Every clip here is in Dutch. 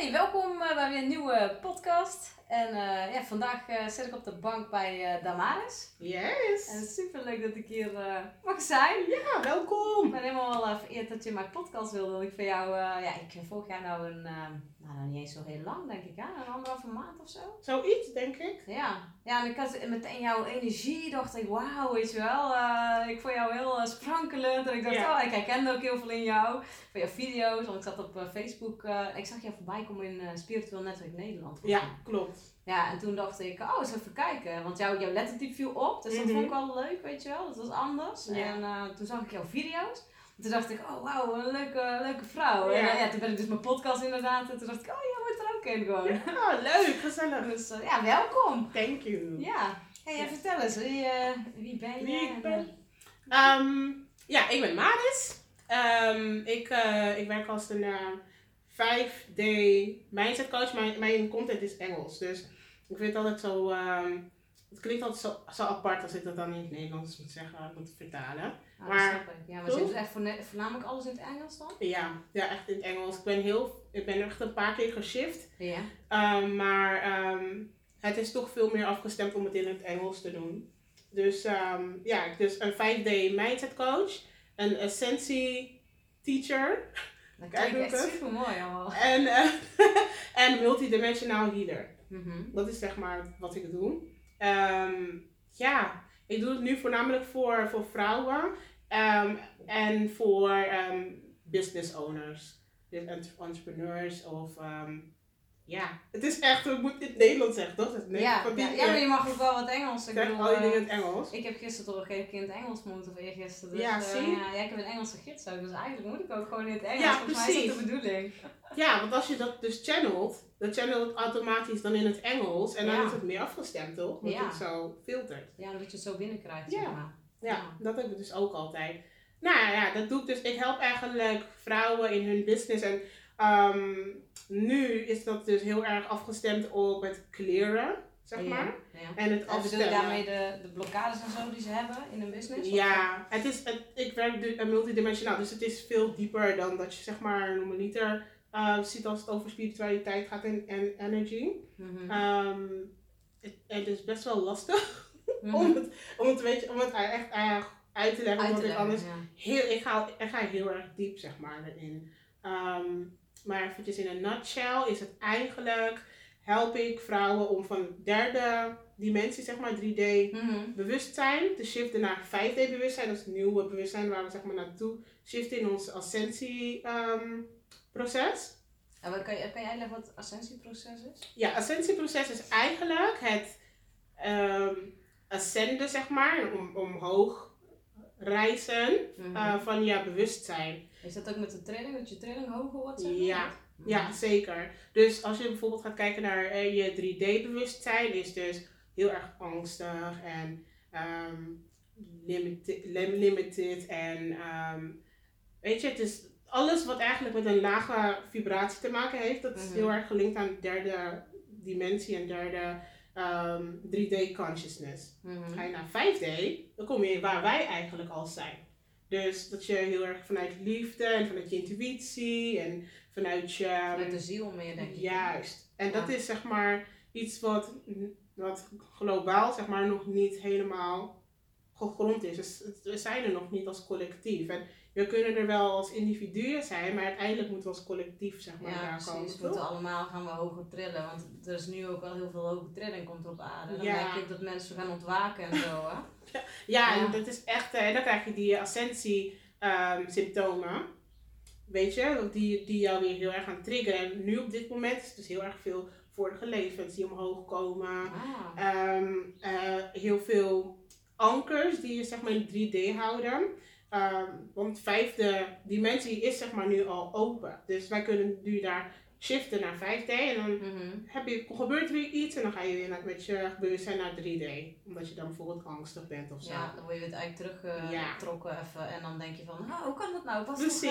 Hey, welkom eh, bij weer een nieuwe podcast. En eh, ja, vandaag eh, zit ik op de bank bij eh, Damaris. Yes! En super leuk dat ik hier mag zijn. Ja, welkom! Ik ben helemaal vereerd dat je mijn podcast wilde. Want ik van jou, ja, ik vorig jaar nou een, nou, niet eens zo heel lang denk ik, hè? een anderhalve maand of zo. Zoiets, denk ik. Ja, ja en ik had meteen jouw energie, dacht ik, wauw, weet je wel. eh, ik vond jou heel eh, sprankelend en ik dacht, Ja. oh, ik herkende ook heel veel in jou. Van jouw video's, want ik zat op eh, Facebook ik zag jou voorbij komen in Spiritueel Netwerk Nederland. Ja, klopt. Ja, en toen dacht ik, oh, eens even kijken. Want jou, jouw lettertype viel op, dus dat Mhm. vond ik wel leuk, weet je wel. Dat was anders. Ja. En toen zag ik jouw video's. En toen dacht ik, oh wauw, een leuke, leuke vrouw. En Ja. eh, ja, toen ben ik dus mijn podcast inderdaad. En toen dacht ik, oh, jij moet er ook in gewoon. Ja, leuk, gezellig. Dus eh, ja, welkom. Thank you. Ja, hey, vertel eens, wie, eh, wie ben je? Wie ik En, ben? eh, Ehm, ja, ik ben Maris. Ehm, ik, ik werk als een eh, 5D mindset coach. Mijn, mijn content is Engels. Dus ik vind het altijd zo... ehm, het klinkt altijd zo, zo apart als ik dat dan in het Nederlands moet zeggen, moet vertalen. ah, maar-. Ja, maar zit dus echt voornamelijk alles in het Engels dan? Ja, ja, echt in het Engels. Ik ben, heel, ik ben echt een paar keer geshift. Ja. Um, maar ehm, het is toch veel meer afgestemd om het in het Engels te doen. Dus ehm, ja, dus een 5D mindset coach, een essentie teacher Dat Kijk, echt super mooi allemaal. en, eh, en multidimensional healer. Mhm. Dat is zeg maar wat ik doe. Ehm, ja, ik doe het nu voornamelijk voor, voor vrouwen ehm, en voor ehm, business owners. Dus ent- entrepreneurs of ehm, ja, het is echt, we moeten in het Nederlands zeggen, toch? Het Ja, ja, ja, maar je mag ook wel wat Engels. Ik zeg al eh, dingen in het Engels. Ik heb gisteren toch een keer in het Engels moeten, of eergisteren. Dus, Ja, eh, zie. ja, ja, ik heb een Engelse gids ook, dus eigenlijk moet ik ook gewoon in het Engels. Ja, Volgens mij is dat de precies. bedoeling. Ja, want als je dat dus channelt, dan channelt het automatisch dan in het Engels en dan Ja. is het meer afgestemd, toch? Ja. het zo filtert. Ja, dat je het zo binnenkrijgt, Ja. zeg maar. Ja, dat heb ik dus ook altijd. Nou ja, dat doe ik dus. Ik help eigenlijk vrouwen in hun business. En ehm, nu is dat dus heel erg afgestemd op het clearen, zeg maar. Ja. En het En afstemmen. daarmee de, de blokkades en zo die ze hebben in hun business? Ja, het is, het, ik werk eh, multidimensionaal, dus het is veel dieper dan dat je zeg maar normaliter eh ziet als het over spiritualiteit gaat en, en energy. Mhm. Ehm, het, het is best wel lastig Mhm. om, het, om, het, weet je, om het echt eh, uit te leggen, te ik anders ja. heel, ik, ga, ik ga heel erg diep, zeg maar, erin. Ehm, maar eventjes in een nutshell is het eigenlijk, help ik vrouwen om van derde dimensie, zeg maar 3D Mhm. bewustzijn te shiften naar 5D bewustzijn. Dat is het nieuwe bewustzijn waar we zeg maar naartoe shiften in ons ascensie ehm, proces. En wat, kan, je, kan jij uitleggen wat het ascensieproces is? Ja, ascensieproces is eigenlijk het ehm ascenden, zeg maar, om, omhoog reizen Mhm. eh, van je bewustzijn. Is dat ook met de trilling, dat je trilling hoger wordt? Zeg maar? Ja. Ja, zeker. Dus als je bijvoorbeeld gaat kijken naar eh, je 3D-bewustzijn, is dus heel erg angstig en ehm, limited, lim- limited en ehm, weet je, het is alles wat eigenlijk met een lage vibratie te maken heeft, dat is Mhm. heel erg gelinkt aan derde dimensie en derde ehm, 3D consciousness. Mhm. Ga je naar 5D, dan kom je waar wij eigenlijk al zijn. Dus dat je heel erg vanuit liefde en vanuit je intuïtie en vanuit je. Vanuit de ziel meer, denk ik. Juist. En dat is zeg maar iets wat, wat globaal zeg maar nog niet helemaal gegrond is. Dus we zijn er nog niet als collectief. En we kunnen er wel als individuen zijn, maar uiteindelijk moeten we als collectief zeg maar Ja, daar komen. We moeten allemaal gaan we hoger trillen. Want er is nu ook wel heel veel hoge trilling komt op aarde. Dan Ja. denk ik dat mensen gaan ontwaken en zo, hè? Ja, Ja. en dat is echt, eh, en dan krijg je die ascensie-symptomen. weet je, die, die jou weer heel erg gaan triggeren. En nu op dit moment is het dus heel erg veel vorige levens die omhoog komen. Ah. Ehm, eh, heel veel ankers die je zeg maar in 3D houden. Ehm, want vijfde dimensie is zeg maar nu al open. Dus wij kunnen nu daar shiften naar 5D. En dan heb je, gebeurt er weer iets en dan ga je weer naar, met je bewustzijn naar 3D. Omdat je dan bijvoorbeeld angstig bent of zo. Ja, dan word je het eigenlijk Ja. teruggetrokken even. En dan denk je van, oh, hoe kan dat nou? Was toch, Precies.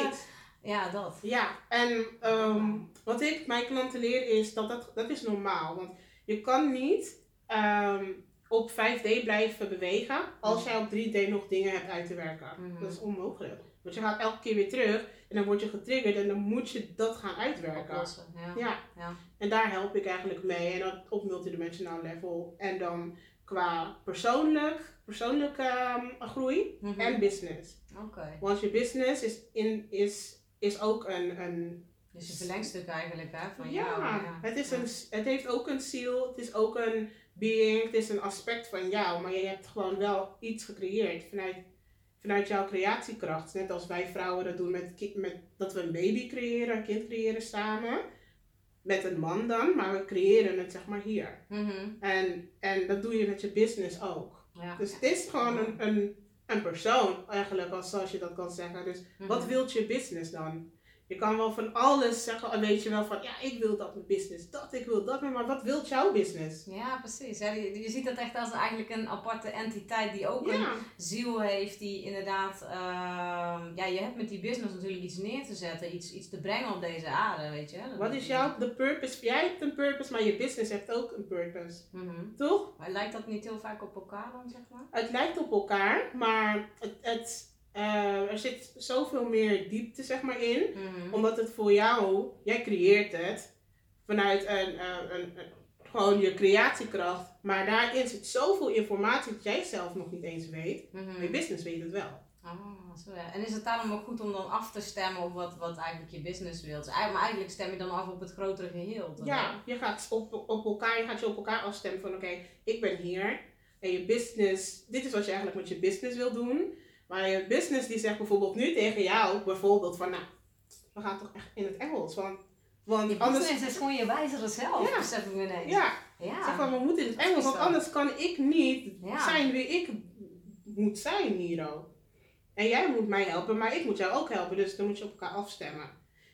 eh, Ja, dat. Ja, en ehm, wat ik mijn klanten leer is dat, dat dat is normaal. Want je kan niet ehm, op 5D blijven bewegen als jij op 3D nog dingen hebt uit te werken. Mhm. Dat is onmogelijk. Want je gaat elke keer weer terug en dan word je getriggerd en dan moet je dat gaan uitwerken. Oplossen. Ja. Ja, Ja. en daar help ik eigenlijk mee. En dat op multidimensionaal level. En dan qua persoonlijk, persoonlijke ehm, groei Mhm. en business. Oké. Want je business is, in, is, is ook een, een Dus een verlengstuk eigenlijk hè, van ja, jou. Ja, Het, is Ja. een, het heeft ook een ziel, het is ook een being, het is een aspect van jou, maar je hebt gewoon wel iets gecreëerd vanuit, vanuit jouw creatiekracht. Net als wij vrouwen dat doen met, met dat we een baby creëren, een kind creëren samen. Met een man dan, maar we creëren het zeg maar hier. Mhm. En, en dat doe je met je business ook. Ja. Dus het is gewoon een, een, een persoon eigenlijk, als, zoals je dat kan zeggen. Dus wat Mhm. wilt je business dan? Je kan wel van alles zeggen, en weet je wel van, ja, ik wil dat mijn business, dat, ik wil dat, maar wat wilt jouw business? Ja, precies. Ja, je, je ziet dat echt als eigenlijk een aparte entiteit die ook een ziel heeft, die inderdaad, ehm, ja, je hebt met die business natuurlijk iets neer te zetten, iets, iets te brengen op deze aarde, weet je. Wat is jouw, de purpose? Jij hebt een purpose, maar je business heeft ook een purpose, Mhm. toch? Maar lijkt dat niet heel vaak op elkaar dan, zeg maar? Het lijkt op elkaar, maar het, het, eh, er zit zoveel meer diepte, zeg maar, in. Mhm. Omdat het voor jou, jij creëert het vanuit een, eh, een, een- gewoon je creatiekracht. Maar daarin zit zoveel informatie dat jij zelf nog niet eens weet. Mhm. Maar je business weet het wel. Ah, zo ja. En is het daarom ook goed om dan af te stemmen op wat, wat eigenlijk je business wilt? Dus eigenlijk- Maar eigenlijk stem je dan af op het grotere geheel. Ja, je gaat op, op elkaar, je gaat je op elkaar afstemmen van oké, ik ben hier. En je business, dit is wat je eigenlijk met je business wil doen. Maar je business die zegt bijvoorbeeld nu tegen jou, bijvoorbeeld van nou, we gaan toch echt in het Engels. Want, want Je anders, business is gewoon je wijzere zelf, Ja. besef ik ineens. ja, Ja. zeg van we moeten in het Engels, want anders kan ik niet Ja. zijn wie ik moet zijn ook. En jij moet mij helpen, maar ik moet jou ook helpen. Dus dan moet je op elkaar afstemmen.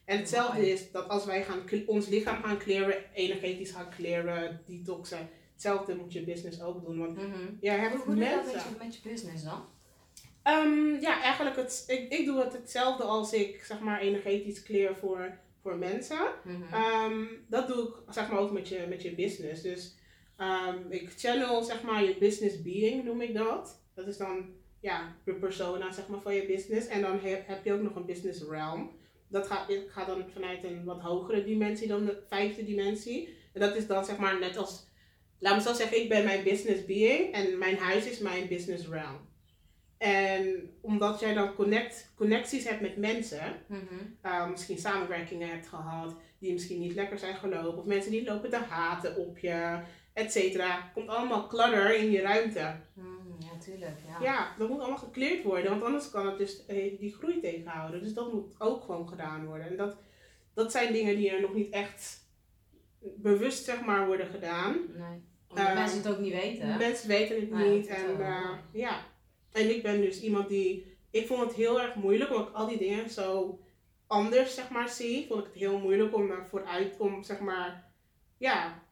En hetzelfde is dat als wij gaan, ons lichaam gaan clearen, energetisch gaan clearen, detoxen. Hetzelfde moet je business ook doen. Want jij hebt Hoe doe je dat met je business dan? Ehm, ja, eigenlijk het, ik, ik doe het hetzelfde als ik zeg maar energetisch clear voor, voor mensen. Mhm. Ehm, dat doe ik zeg maar ook met je, met je business. Dus ehm, ik channel zeg maar je business being noem ik dat. Dat is dan ja, de persona zeg maar van je business. En dan heb, heb je ook nog een business realm. Dat gaat, ik ga dan vanuit een wat hogere dimensie dan de vijfde dimensie. En dat is dan zeg maar net als, laat me zo zeggen, ik ben mijn business being en mijn huis is mijn business realm. En omdat jij dan connect, connecties hebt met mensen, Mhm. uh, misschien samenwerkingen hebt gehad die misschien niet lekker zijn gelopen, of mensen die lopen te haten op je, et cetera. Komt allemaal clutter in je ruimte. Mm, ja, tuurlijk. Ja. Ja, dat moet allemaal gekleerd worden, want anders kan het dus eh, die groei tegenhouden. Dus dat moet ook gewoon gedaan worden. En dat, dat zijn dingen die er nog niet echt bewust zeg maar worden gedaan. Nee. Omdat Eh, mensen het ook niet weten. Mensen weten het Nee, niet. En eh, ja. En ik ben dus iemand die. Ik vond het heel erg moeilijk omdat ik al die dingen zo anders zeg maar zie. Vond ik het heel moeilijk om daar vooruit om zeg maar. Ja.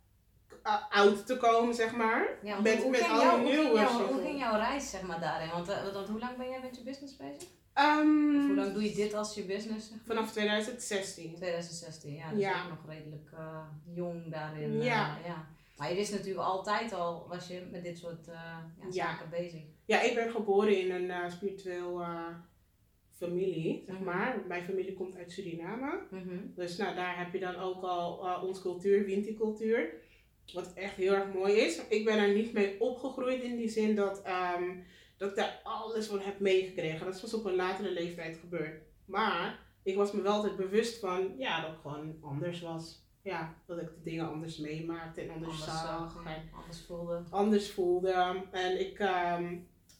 oud te komen zeg maar. Ja, met hoe, met ging al die nieuwe hoe ging jouw reis zeg maar, daarin? Want, eh, want hoe lang ben jij met je business bezig? Ehm, hoe lang doe je dit als je business? zeg maar? vanaf 2016. 2016, ja. Dus Ja. nog redelijk eh, jong daarin. eh, Ja. ja. Maar je wist natuurlijk altijd al, was je met dit soort eh, ja, Ja. zaken bezig. Ja, ik ben geboren in een eh, spiritueel eh, familie, zeg Mhm. maar. Mijn familie komt uit Suriname. Mhm. Dus nou, daar heb je dan ook al uh, onze cultuur, Winti-cultuur. Wat echt heel erg mooi is. Ik ben er niet mee opgegroeid in die zin dat, ehm, dat ik daar alles van heb meegekregen. Dat is pas op een latere leeftijd gebeurd. Maar ik was me wel altijd bewust van, ja, dat ik gewoon anders was. Ja, dat ik de dingen anders meemaakte en anders, Anders zag. en anders voelde. anders voelde. En ik ehm,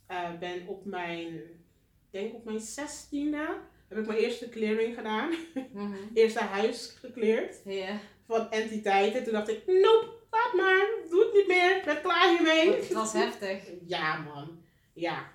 eh, ben op mijn, ik denk op mijn zestiende, heb ik mijn eerste clearing gedaan. Mhm. Eerste huis gecleared Ja. van entiteiten. Toen dacht ik, nope, laat maar, doe het niet meer, ik ben klaar hiermee. Het was heftig. Ja man, ja.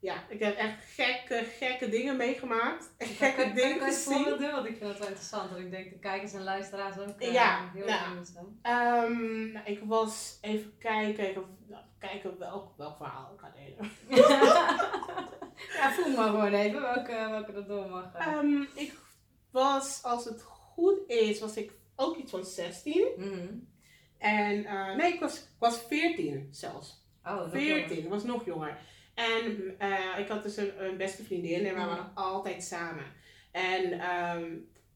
Ja, ik heb echt gekke, gekke dingen meegemaakt. Gekke dingen ik gezien. voorbeeld doen? Want ik vind dat wel interessant. Want ik denk de kijkers en luisteraars ook eh, Ja, heel nou. benieuwd zijn. Ehm, nou, ik was, even kijken, ik, nou, kijken welk, welk verhaal ik ga delen. ja, voel maar gewoon even welke, welke er door mag. eh. Ehm, ik was, als het goed is, was ik ook iets van 16. Mhm. En eh, nee, ik was, ik was 14 zelfs. Oh, nog 14, jonger. ik was nog jonger. En eh, ik had dus een, een beste vriendin en we Mhm. waren altijd samen. En ehm,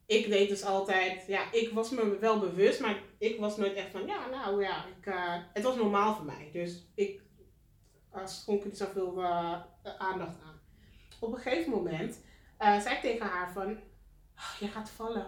ik deed dus altijd, ja, ik was me wel bewust, maar ik was nooit echt van, ja, nou ja, ik, eh, het was normaal voor mij. Dus ik uh, schonk er niet zoveel eh, aandacht aan. Op een gegeven moment eh, zei ik tegen haar van, "Oh, je gaat vallen.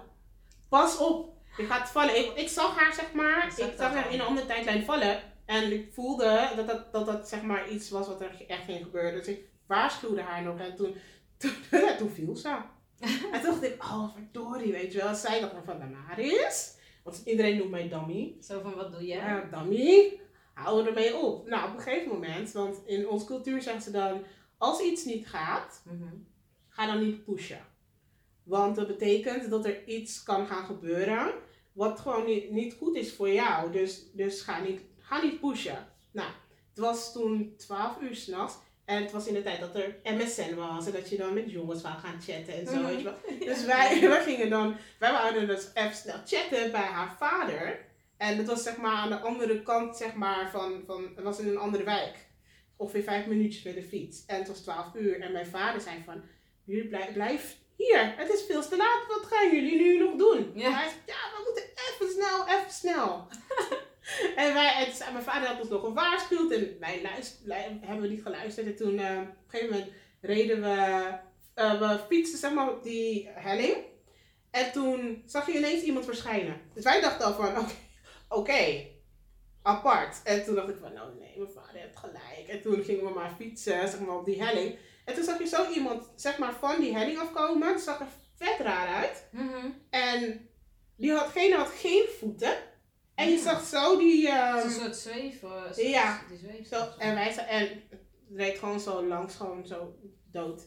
Pas op, je gaat vallen. Ik, ik zag haar, zeg maar, ik zag haar in een andere tijdlijn vallen. En ik voelde dat dat, dat, dat zeg maar iets was wat er echt ging gebeuren. Dus ik waarschuwde haar nog en toen, toen, toen viel ze. en toen dacht ik, oh verdorie, weet je wel. Zij dacht van Damaris. Want iedereen noemt mij Dammy. Zo van, wat doe je? Ja, Dammy, hou ermee op. Nou, op een gegeven moment, want in onze cultuur zeggen ze dan, als iets niet gaat, Mhm. ga dan niet pushen. Want dat betekent dat er iets kan gaan gebeuren wat gewoon niet, niet goed is voor jou. Dus, dus ga, niet, ga niet pushen. Nou, het was toen 12 uur s'nachts. En het was in de tijd dat er MSN was. En dat je dan met jongens wou gaan chatten en zo. Mhm. Weet je wel. Dus wij, wij gingen dan, wij wouden dus even snel chatten bij haar vader. En dat was zeg maar aan de andere kant zeg maar van, van het was in een andere wijk. Ongeveer vijf minuutjes met de fiets. En het was 12 uur. En mijn vader zei van, jullie blijf, blijf hier. Het is veel te laat. Wat gaan jullie nu nog doen? Ja. Hij zei, ja, we moeten even snel, even snel. en wij, zei- mijn vader had ons nog gewaarschuwd. En wij luister, hebben niet geluisterd. En toen, eh, op een gegeven moment reden we, eh, we fietsten zeg maar op die helling. En toen zag je ineens iemand verschijnen. Dus wij dachten al van, oké, apart. En toen dacht ik van, nou nee, mijn vader heeft gelijk. En toen gingen we maar fietsen, zeg maar, op die helling. En toen zag je zo iemand, zeg maar, van die helling afkomen. Het zag er vet raar uit. Mhm. En die had geen, had geen voeten. En je zag zo die, Het ehm, is een soort zweven. zo- Ja. Die zweeft zo, en wij en het reed gewoon zo langs, gewoon zo dood.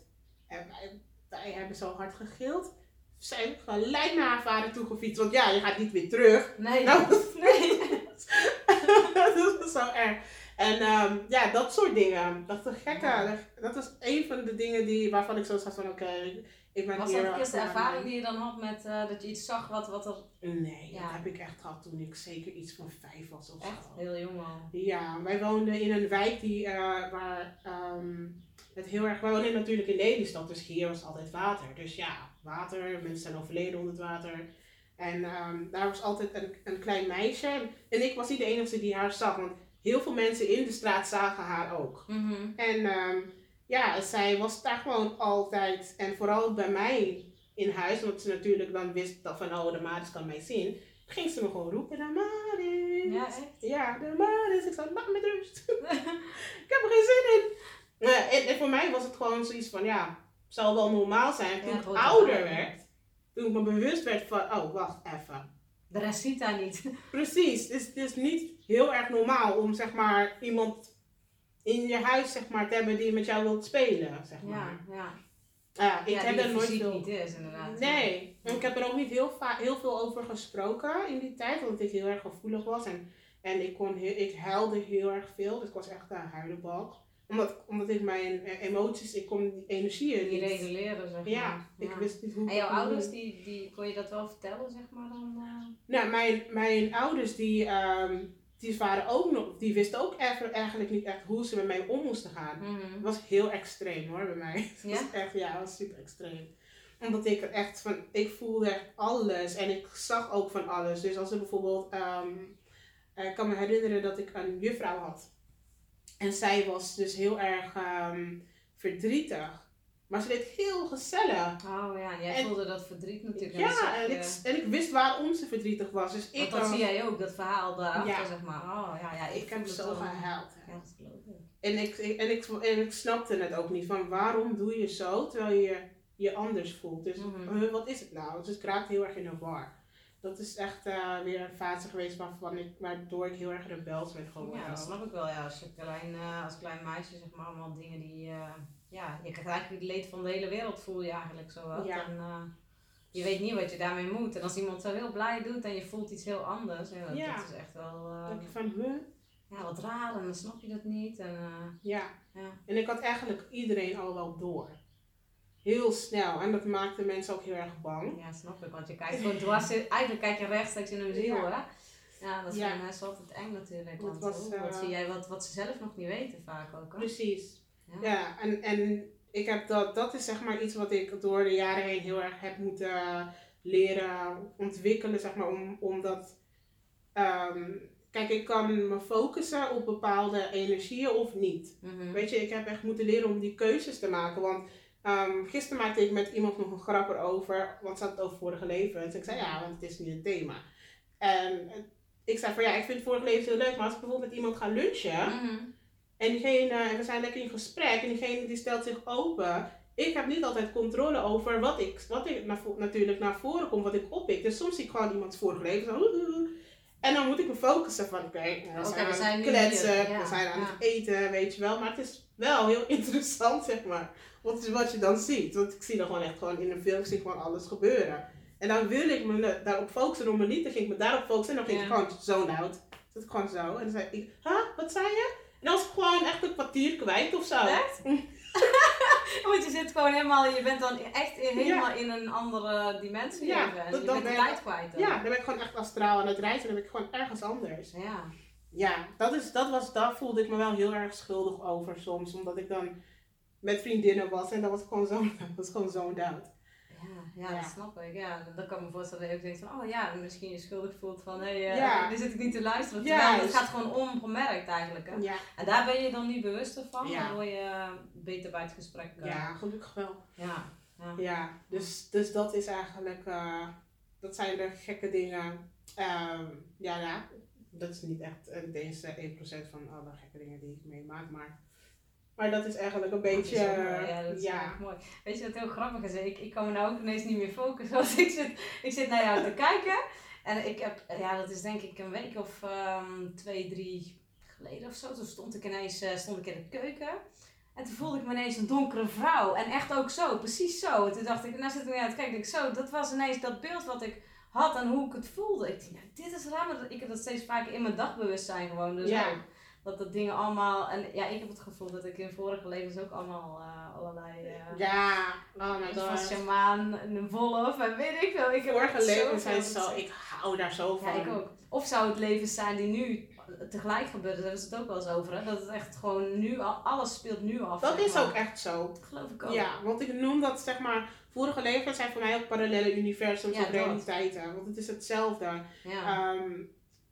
En wij, wij hebben zo hard gegild. Zijn gelijk naar haar vader toe gefietst. Want ja, je gaat niet weer terug. Nee. Nou, nee. dat was zo erg. En ehm, ja, dat soort dingen. Dat is gekke. Dat is een van de dingen die, waarvan ik zo zat van oké, ik ben Was dat de eerste ervaring die je dan had met eh, dat je iets zag wat, wat er Nee, Ja. dat heb ik echt gehad toen ik zeker iets van vijf was of echt zo. heel jong al. Ja, wij woonden in een wijk die, eh, waar ehm, het heel erg... Wij woonden natuurlijk in Lelystad, dus hier was altijd water. Dus ja, water, mensen zijn overleden onder het water. En ehm, daar was altijd een, een klein meisje. En, en ik was niet de enige die haar zag, want heel veel mensen in de straat zagen haar ook. Mhm. En ehm, ja, zij was daar gewoon altijd. En vooral bij mij in huis, want ze natuurlijk dan wist dat van, oh, de Maris kan mij zien. Ging ze me gewoon roepen, de Maris. Ja, echt? Ja, de Maris. Ik zei, laat me met rust. ik heb er geen zin in. Eh, en, en voor mij was het gewoon zoiets van, ja, zal wel normaal zijn. Toen Ja, ik ouder werd, toen ik me bewust werd van, oh, wacht even. De rest ziet daar niet. Precies, het is, het is niet heel erg normaal om zeg maar iemand in je huis zeg maar te hebben die met jou wilt spelen, zeg maar. Ja, ja. Ja, ik ja, heb er nooit veel... niet is inderdaad. Nee, en ik heb er ook niet heel, heel veel over gesproken in die tijd, omdat ik heel erg gevoelig was en, en ik, kon heel, ik huilde heel erg veel, dus ik was echt een huilenbalk. Omdat, omdat ik mijn eh, emoties, ik kon die energieën Die niet... reguleren, zeg maar. Ja, ik wist niet hoe En ik jouw ouders, die, die, kon je dat wel vertellen, zeg maar dan? eh? Nou, mijn, mijn ouders die, ehm, die waren ook nog, die wisten ook eigenlijk niet echt hoe ze met mij om moesten gaan. Mhm. Het was heel extreem hoor bij mij. Het Ja? was echt, ja, het was super extreem. Omdat ik er echt van, ik voelde echt alles en ik zag ook van alles. Dus als er bijvoorbeeld, ehm, eh, ik kan me herinneren dat ik een juffrouw had. En zij was dus heel erg ehm, verdrietig. Maar ze deed heel gezellig. Oh ja, jij En- voelde dat verdriet natuurlijk. Ja, en ik, en ik wist waarom ze verdrietig was. Dus ik, Want dat zie jij ook, dat verhaal daarachter, Ja. zeg maar. Oh ja, ja ik, ik heb het zo gehuild. Ja, ik. En ik, en, ik, en ik snapte het ook niet. Van waarom doe je zo terwijl je je anders voelt? Dus Mhm. huh, wat is het nou? Dus ik raakte heel erg in de war. Dat is echt eh, weer een fase geweest waarvan ik, waardoor ik heel erg rebels ben geworden. Ja, dat snap ik wel. Ja. Als je klein, eh, als klein meisje, zeg maar, allemaal dingen die... eh, ja, je krijgt eigenlijk het leed van de hele wereld, voel je eigenlijk zo wat. Ja. En eh, je weet niet wat je daarmee moet. En als iemand zo heel blij doet en je voelt iets heel anders, ja, dat, Ja. dat is echt wel... Dan eh, denk ik van, huh? ja, wat raar en dan snap je dat niet. En, eh, Ja. ja. En ik had eigenlijk iedereen al wel door. Heel snel. En dat maakte mensen ook heel erg bang. ja, snap ik. Want je kijkt gewoon dwars Eigenlijk kijk je rechtstreeks in hun ziel, Ja. hè? Ja, dat is Ja. voor mensen altijd eng natuurlijk. Want was, oh, wat zie jij wat, wat ze zelf nog niet weten vaak ook, hè? Precies. Ja. Ja, en, en ik heb dat, dat is zeg maar iets wat ik door de jaren heen heel erg heb moeten leren ontwikkelen, zeg maar, om, omdat, ehm, kijk, ik kan me focussen op bepaalde energieën of niet. Mhm. Weet je, ik heb echt moeten leren om die keuzes te maken, want ehm, gisteren maakte ik met iemand nog een grap erover, want ze had het over vorige levens. Ik zei, ja, want het is niet een thema. En eh, ik zei van, ja, ik vind vorige levens heel leuk, maar als ik bijvoorbeeld met iemand ga lunchen, Mhm. En diegene, en we zijn lekker in gesprek en diegene die stelt zich open. Ik heb niet altijd controle over wat ik, wat ik naar natuurlijk naar voren kom, wat ik oppik. Dus soms zie ik gewoon iemands vorige leven zo. En dan moet ik me focussen van oké, we zijn we zijn kletsen, ja, we zijn aan ja. het eten, weet je wel. Maar het is wel heel interessant, zeg maar. Wat, is wat je dan ziet. Want ik zie dan gewoon echt gewoon in een film, ik zie gewoon alles gebeuren. En dan wil ik me daarop focussen, om me niet, dan ging ik me daarop focussen en dan ging ik gewoon zo out. Zat ik gewoon zo. En dan zei ik, huh, wat zei je? En dan was ik gewoon echt een kwartier kwijt of zo. Echt? Want je zit gewoon helemaal, je bent dan echt helemaal in een andere dimensie Ja, even. Je bent de tijd kwijt dan. Ja, dan ben ik gewoon echt astraal aan het reizen. Dan ben ik gewoon ergens anders. Ja. Ja, dat is, dat was, daar voelde ik me wel heel erg schuldig over soms. Omdat ik dan met vriendinnen was en dat was gewoon zo, dat was gewoon zo'n. Ja, ja, Ja. dat snap ik. Ja, dan kan ik me voorstellen dat je ook denkt van, oh ja, misschien je schuldig voelt van, hé, hey, Ja. nu zit ik niet te luisteren. Terwijl het Juist. gaat gewoon ongemerkt eigenlijk. Hè? Ja, En daar ben je dan nu bewuster van, Ja. waardoor je eh, beter bij het gesprek kan. ja, gelukkig wel. Ja. ja. Ja, dus, dus dat is eigenlijk, eh, dat zijn de gekke dingen. Ehm, ja, ja, dat is niet echt eh, deze 1% van alle gekke dingen die ik meemaak, maar, maar dat is eigenlijk een beetje, mooi, ja, dat is ja, mooi. Weet je wat heel grappig is? Ik, ik kan me nou ook ineens niet meer focussen. Want ik zit, ik zit naar jou te kijken. En ik heb, ja, dat is denk ik een week of ehm, twee, drie geleden of zo. Toen stond ik ineens eh, stond ik in de keuken. En toen voelde ik me ineens een donkere vrouw. En echt ook zo, precies zo. En toen dacht ik, nou zit ik naar te kijken. Ik zo, dat was ineens dat beeld wat ik had en hoe ik het voelde. Ik dacht, nou, dit is raar, maar ik heb dat steeds vaker in mijn dagbewustzijn gewoon. Dus Ja. ook. Dat dat dingen allemaal, en ja, ik heb het gevoel dat ik in vorige levens ook allemaal eh, allerlei, eh ja, oh my van god. shamaan en een wolf en weet ik veel. Ik Vorige echt leven zoveel zijn zo, ik hou daar zo van. Ja, ik ook. Of zou het leven zijn die nu tegelijk gebeurt, daar ze het ook wel eens over. Hè? Dat het echt gewoon nu, al- alles speelt nu af. Dat zeg is ook echt zo. Dat geloof ik ook. Ja, want ik noem dat zeg maar, vorige levens zijn voor mij ook parallele universums Ja, of realiteiten. Want het is hetzelfde. Ja. Ehm,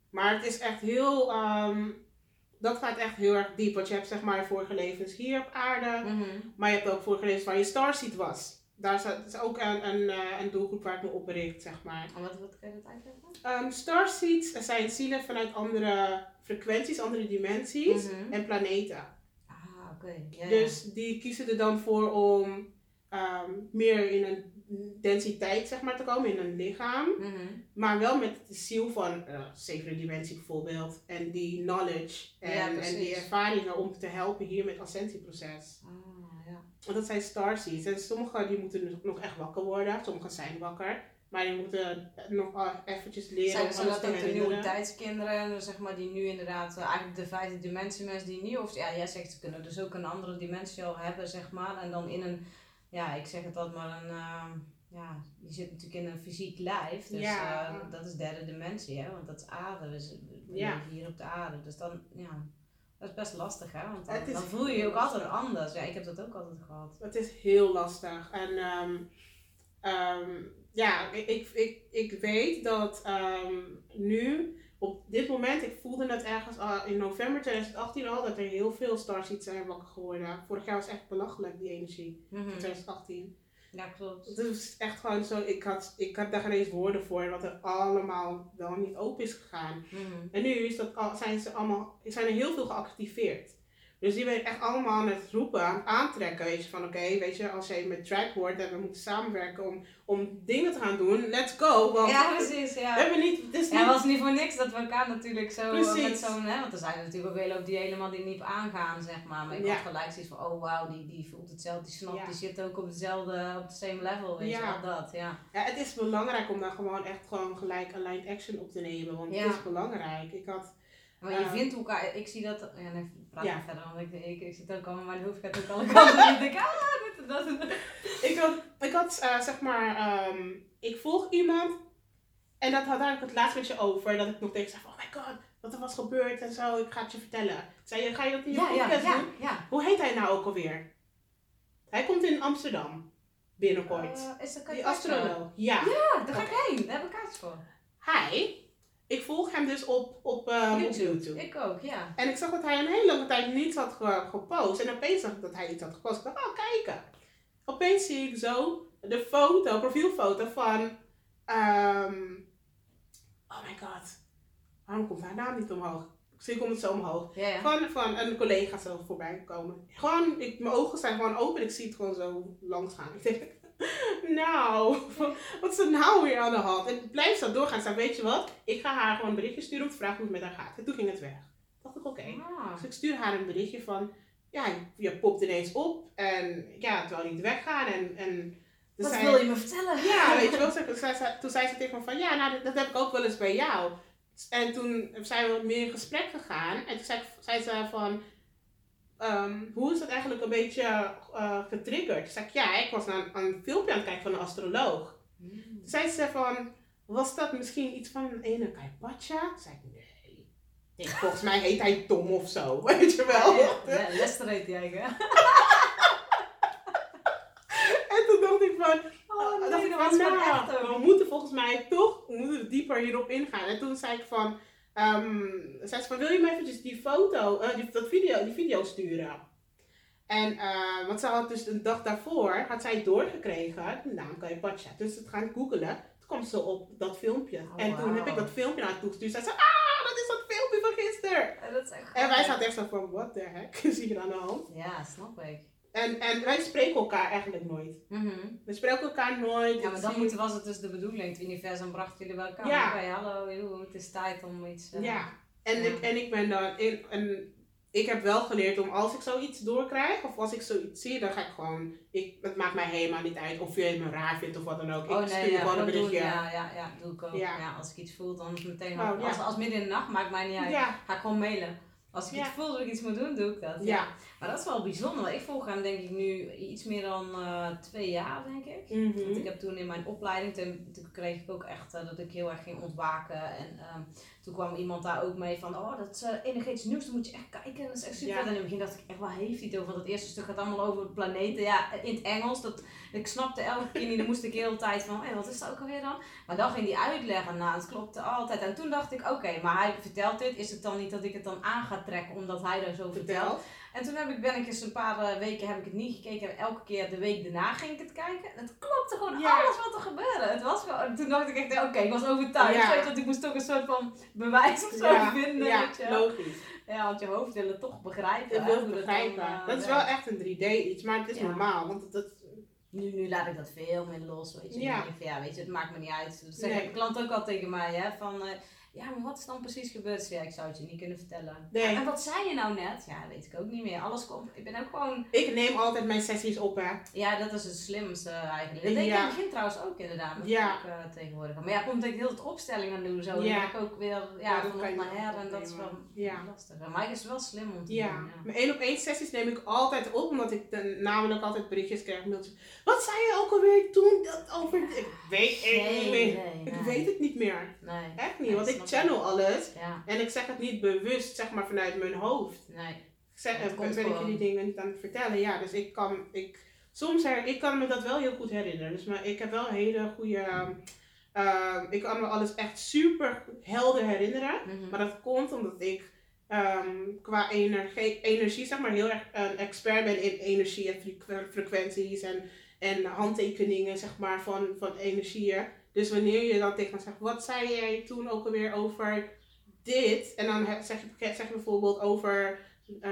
maar het is echt heel, ehm, dat gaat echt heel erg diep. Want je hebt zeg maar vorige levens hier op aarde. Mhm. Maar je hebt ook vorige levens waar je starseed was. Daar is, dat is ook een, een, eh, een doelgroep waar ik me op richt, zeg maar. En wat, wat kan je dat uitleggen? Ehm starseeds zijn zielen vanuit andere frequenties, andere dimensies Mhm. en planeten. Ah, oké. Ja. Dus die kiezen er dan voor om ehm, meer in een densiteit zeg maar, te komen, in een lichaam. Mhm. Maar wel met de ziel van eh zevende dimensie bijvoorbeeld. En die knowledge en, Ja, en die ervaringen om te helpen hier met ascensieproces. Ah, ja. Want dat zijn starseeds. En sommigen die moeten nog- nog echt wakker worden. Sommigen zijn wakker. Maar die moeten nog eventjes leren Zijn, dat ook de nieuwe tijdskinderen, dus zeg maar, die nu inderdaad, eh, eigenlijk de vijfde dimensie mensen die nu, of ja, jij zegt ze kunnen dus ook een andere dimensie al hebben, zeg maar, en dan in een, ja, ik zeg het altijd maar, een, ehm, ja, je zit natuurlijk in een fysiek lijf, dus Ja. eh, dat is derde dimensie, hè, want dat is aarde, dus we Ja. leven hier op de aarde, dus dan, ja, dat is best lastig, hè, want dan, voel je je ook altijd anders, ja, ik heb dat ook altijd gehad. Het is heel lastig. En ehm, ehm, ja, ik, ik, ik, ik weet dat nu, op dit moment, ik voelde het ergens al in november 2018 al, dat er heel veel starseeds zijn wakker geworden. Vorig jaar was echt belachelijk, die energie, Mhm. van 2018. Ja, klopt. Het is echt gewoon zo, ik had, ik had daar geen eens woorden voor, wat er allemaal wel niet open is gegaan. Mhm. En nu is dat al, zijn, ze allemaal, zijn er heel veel geactiveerd. Dus die ben ik echt allemaal aan het roepen, aan het aantrekken. Weet je, van oké, weet je, als jij met track hoort en we moeten samenwerken om, om dingen te gaan doen, let's go. Want Ja, precies, ja. we hebben niet, Ja, het was niet voor niks dat we elkaar natuurlijk zo eh, Precies. met zo'n, hè, want er zijn natuurlijk ook hele hoop die helemaal die niet aangaan, zeg maar. Maar ik Ja. had gelijk zoiets van, oh wauw, die, die voelt hetzelfde, die snapt, Ja. die zit ook op hetzelfde, op het same level, weet je wel, dat, ja. ja, het is belangrijk om daar gewoon echt gewoon gelijk aligned action op te nemen. Want het is belangrijk. Ik had, Maar je Ja. vindt elkaar, ik zie dat, ja, nee, praat Ja. maar verder, want ik, ik, ik zit ook al, mijn hoofd gaat ook alle kanten en ik denk, ah, dit en dat. ik had, ik had eh, zeg maar, ehm, ik volg iemand En dat had ik het laatst met je over. Dat ik nog tegen zei van, oh my god, wat er was gebeurd en zo. Ik ga het je vertellen. Zei je, ga je dat in je Ja, podcast ja, doen? ja. Hoe heet hij nou ook alweer? Hij komt in Amsterdam. Binnenkort. Is dat je Die astroloog. Ja. Ja, daar ga ik heen. Daar heb ik kaartjes voor. Hij, ik volg hem dus op, op, eh, op YouTube. Ik ook, ja. En ik zag dat hij een hele lange tijd niets had ge- gepost. En opeens zag ik dat hij iets had gepost. Ik dacht, oh kijken. Opeens zie ik zo de foto, profielfoto van... ehm, oh my god. Waarom komt haar naam niet omhoog? Misschien komt het zo omhoog. Ja. Van, van een collega zo voorbij komen. Gewoon, ik, mijn ogen zijn gewoon open en ik zie het gewoon zo langs gaan. Ik denk, nou, wat is er nou weer aan de hand? En blijft zo doorgaan. Zei, weet je wat? Ik ga haar gewoon een berichtje sturen om te vragen hoe het met haar gaat. En toen ging het weg. Dacht ik, oké. Ah. Dus ik stuur haar een berichtje van, ja, je popt ineens op. En ja, terwijl niet weggaan. En, en dus Wat zij- wil je me vertellen? ja, weet je wel. Ze, ze- ze- toen zei ze tegen me van, ja, nou, dat, dat heb ik ook wel eens bij jou. En toen zijn we meer in gesprek gegaan. En toen zei, zei ze van, ehm, hoe is dat eigenlijk een beetje eh, getriggerd? Toen zei ik, ja, ik was naar een, een filmpje aan het kijken van een astroloog. Mm. Toen zei ze van, was dat misschien iets van een ene Kaipacha? Toen zei ik, nee. Volgens mij heet hij Tom of zo, weet je wel. Ja, Lester heet jij, hè? En toen dacht ik van, Oh, nee, dacht ik van, nou, ook. we moeten volgens mij toch we moeten dieper hierop ingaan. En toen zei ik van, ehm zei ze van, wil je me eventjes die foto, eh, die, dat video, die video sturen? En, eh, want ze had dus een dag daarvoor, had zij doorgekregen, de naam Kaipacha. Dus het gaan googelen, toen kwam ze op dat filmpje. Oh, en toen heb ik dat filmpje naar haar toegestuurd. Zij zei, ah, dat is dat filmpje van gisteren. Ja, dat is echt En wij zaten echt zo van, what the heck is hier aan de hand? Ja, snap ik. En, en wij spreken elkaar eigenlijk nooit. Mhm. We spreken elkaar nooit. Ja, maar dan moet, was het dus de bedoeling. Het universum bracht jullie bij elkaar. Ja. Oké, hallo, het is tijd om iets... eh, Ja, en, Ja. Ik, en ik ben dan in. En ik heb wel geleerd om als ik zoiets doorkrijg of als ik zoiets zie, dan ga ik gewoon. Ik, het maakt mij helemaal niet uit of je me raar vindt of wat dan ook. Oh ik nee, stuur ja, gewoon een berichtje. Ja, ja, ja, doe ik ook. Ja. Als ik iets voel, dan is het meteen... Oh, als, als midden in de nacht, maakt mij niet uit. Ga ik gewoon mailen. Als ik iets voel dat ik iets moet doen, doe ik dat. ja. Maar dat is wel bijzonder. want Ik volg hem denk ik nu iets meer dan eh, twee jaar, denk ik. Mhm. Want ik heb toen in mijn opleiding, toen, toen kreeg ik ook echt eh, dat ik heel erg ging ontwaken. En ehm, toen kwam iemand daar ook mee van, oh dat is eh, energetisch nieuws, dan moet je echt kijken. Dat is echt super. Ja. En in het begin dacht ik echt, waar heeft hij het over? Want het eerste stuk gaat allemaal over planeten. Ja, in het Engels. Dat, ik snapte elke keer niet, dan moest ik de hele tijd van, hé, wat is dat ook alweer dan? Maar dan ging hij uitleggen, nou, het klopte altijd. En toen dacht ik, oké, maar hij vertelt dit. Is het dan niet dat ik het dan aan ga trekken, omdat hij daar zo vertelt? Vertel. En toen heb ik, ben ik eens een paar eh, weken heb ik het niet gekeken. En elke keer de week daarna ging ik het kijken. En het klopte gewoon Ja. alles wat er gebeurde. Het was gewoon, toen dacht ik echt, oké, ik was overtuigd. Ja. Want ik moest toch een soort van bewijs of zo Ja, vinden. ja, weet je. wel. logisch. ja, want je hoofd wil het toch begrijpen. Wil dat dan, eh, dat is wel werkt. echt een 3D iets, maar het is normaal. Want dat, Nu, nu laat ik dat veel meer los, weet je. Ja. Van, weet je, het maakt me niet uit. Dat zeggen Nee. de klant ook al tegen mij, hè. Van, eh, ja, maar wat is dan precies gebeurd? Ja, ik zou het je niet kunnen vertellen. Nee. En wat zei je nou net? Ja, weet ik ook niet meer. Alles komt, ik ben ook gewoon ik neem altijd mijn sessies op, hè. Ja, dat is het slimste eigenlijk. Dat deed ik in het begin trouwens ook inderdaad. Dat Ja. ik uh, tegenwoordig. Maar ja, komt ik heel het opstellingen doen zo. Ja. Dan ben ik ook weer ja, van op naar her en dat is wel. Ja. lastig. Maar het is wel slim om te Ja, doen. Ja. mijn één op één sessies neem ik altijd op, omdat ik dan namelijk altijd berichtjes krijg, mailtjes. Wat zei je ook alweer toen dat over... Ik weet het Geen niet meer. idee, Ik nee. weet het niet meer. Nee. Echt niet, Nee, want ik snap ik. Channel alles. Ja, En ik zeg het niet bewust, zeg maar, vanuit mijn hoofd. nee. Ik zeg, Het eh, ben ik jullie dingen niet aan het vertellen. Ja, dus ik kan... Ik, soms her, ik kan me dat wel heel goed herinneren. Dus maar ik heb wel hele goede... ehm, ehm, ik kan me alles echt super helder herinneren. Mhm. Maar dat komt omdat ik ehm, qua energie, energie, zeg maar, heel erg een expert ben in energie en frequ- frequenties en, en handtekeningen, zeg maar, van, van energieën. Dus wanneer je dan tegen me zegt, wat zei jij toen ook alweer over dit? En dan zeg je, zeg je bijvoorbeeld over eh,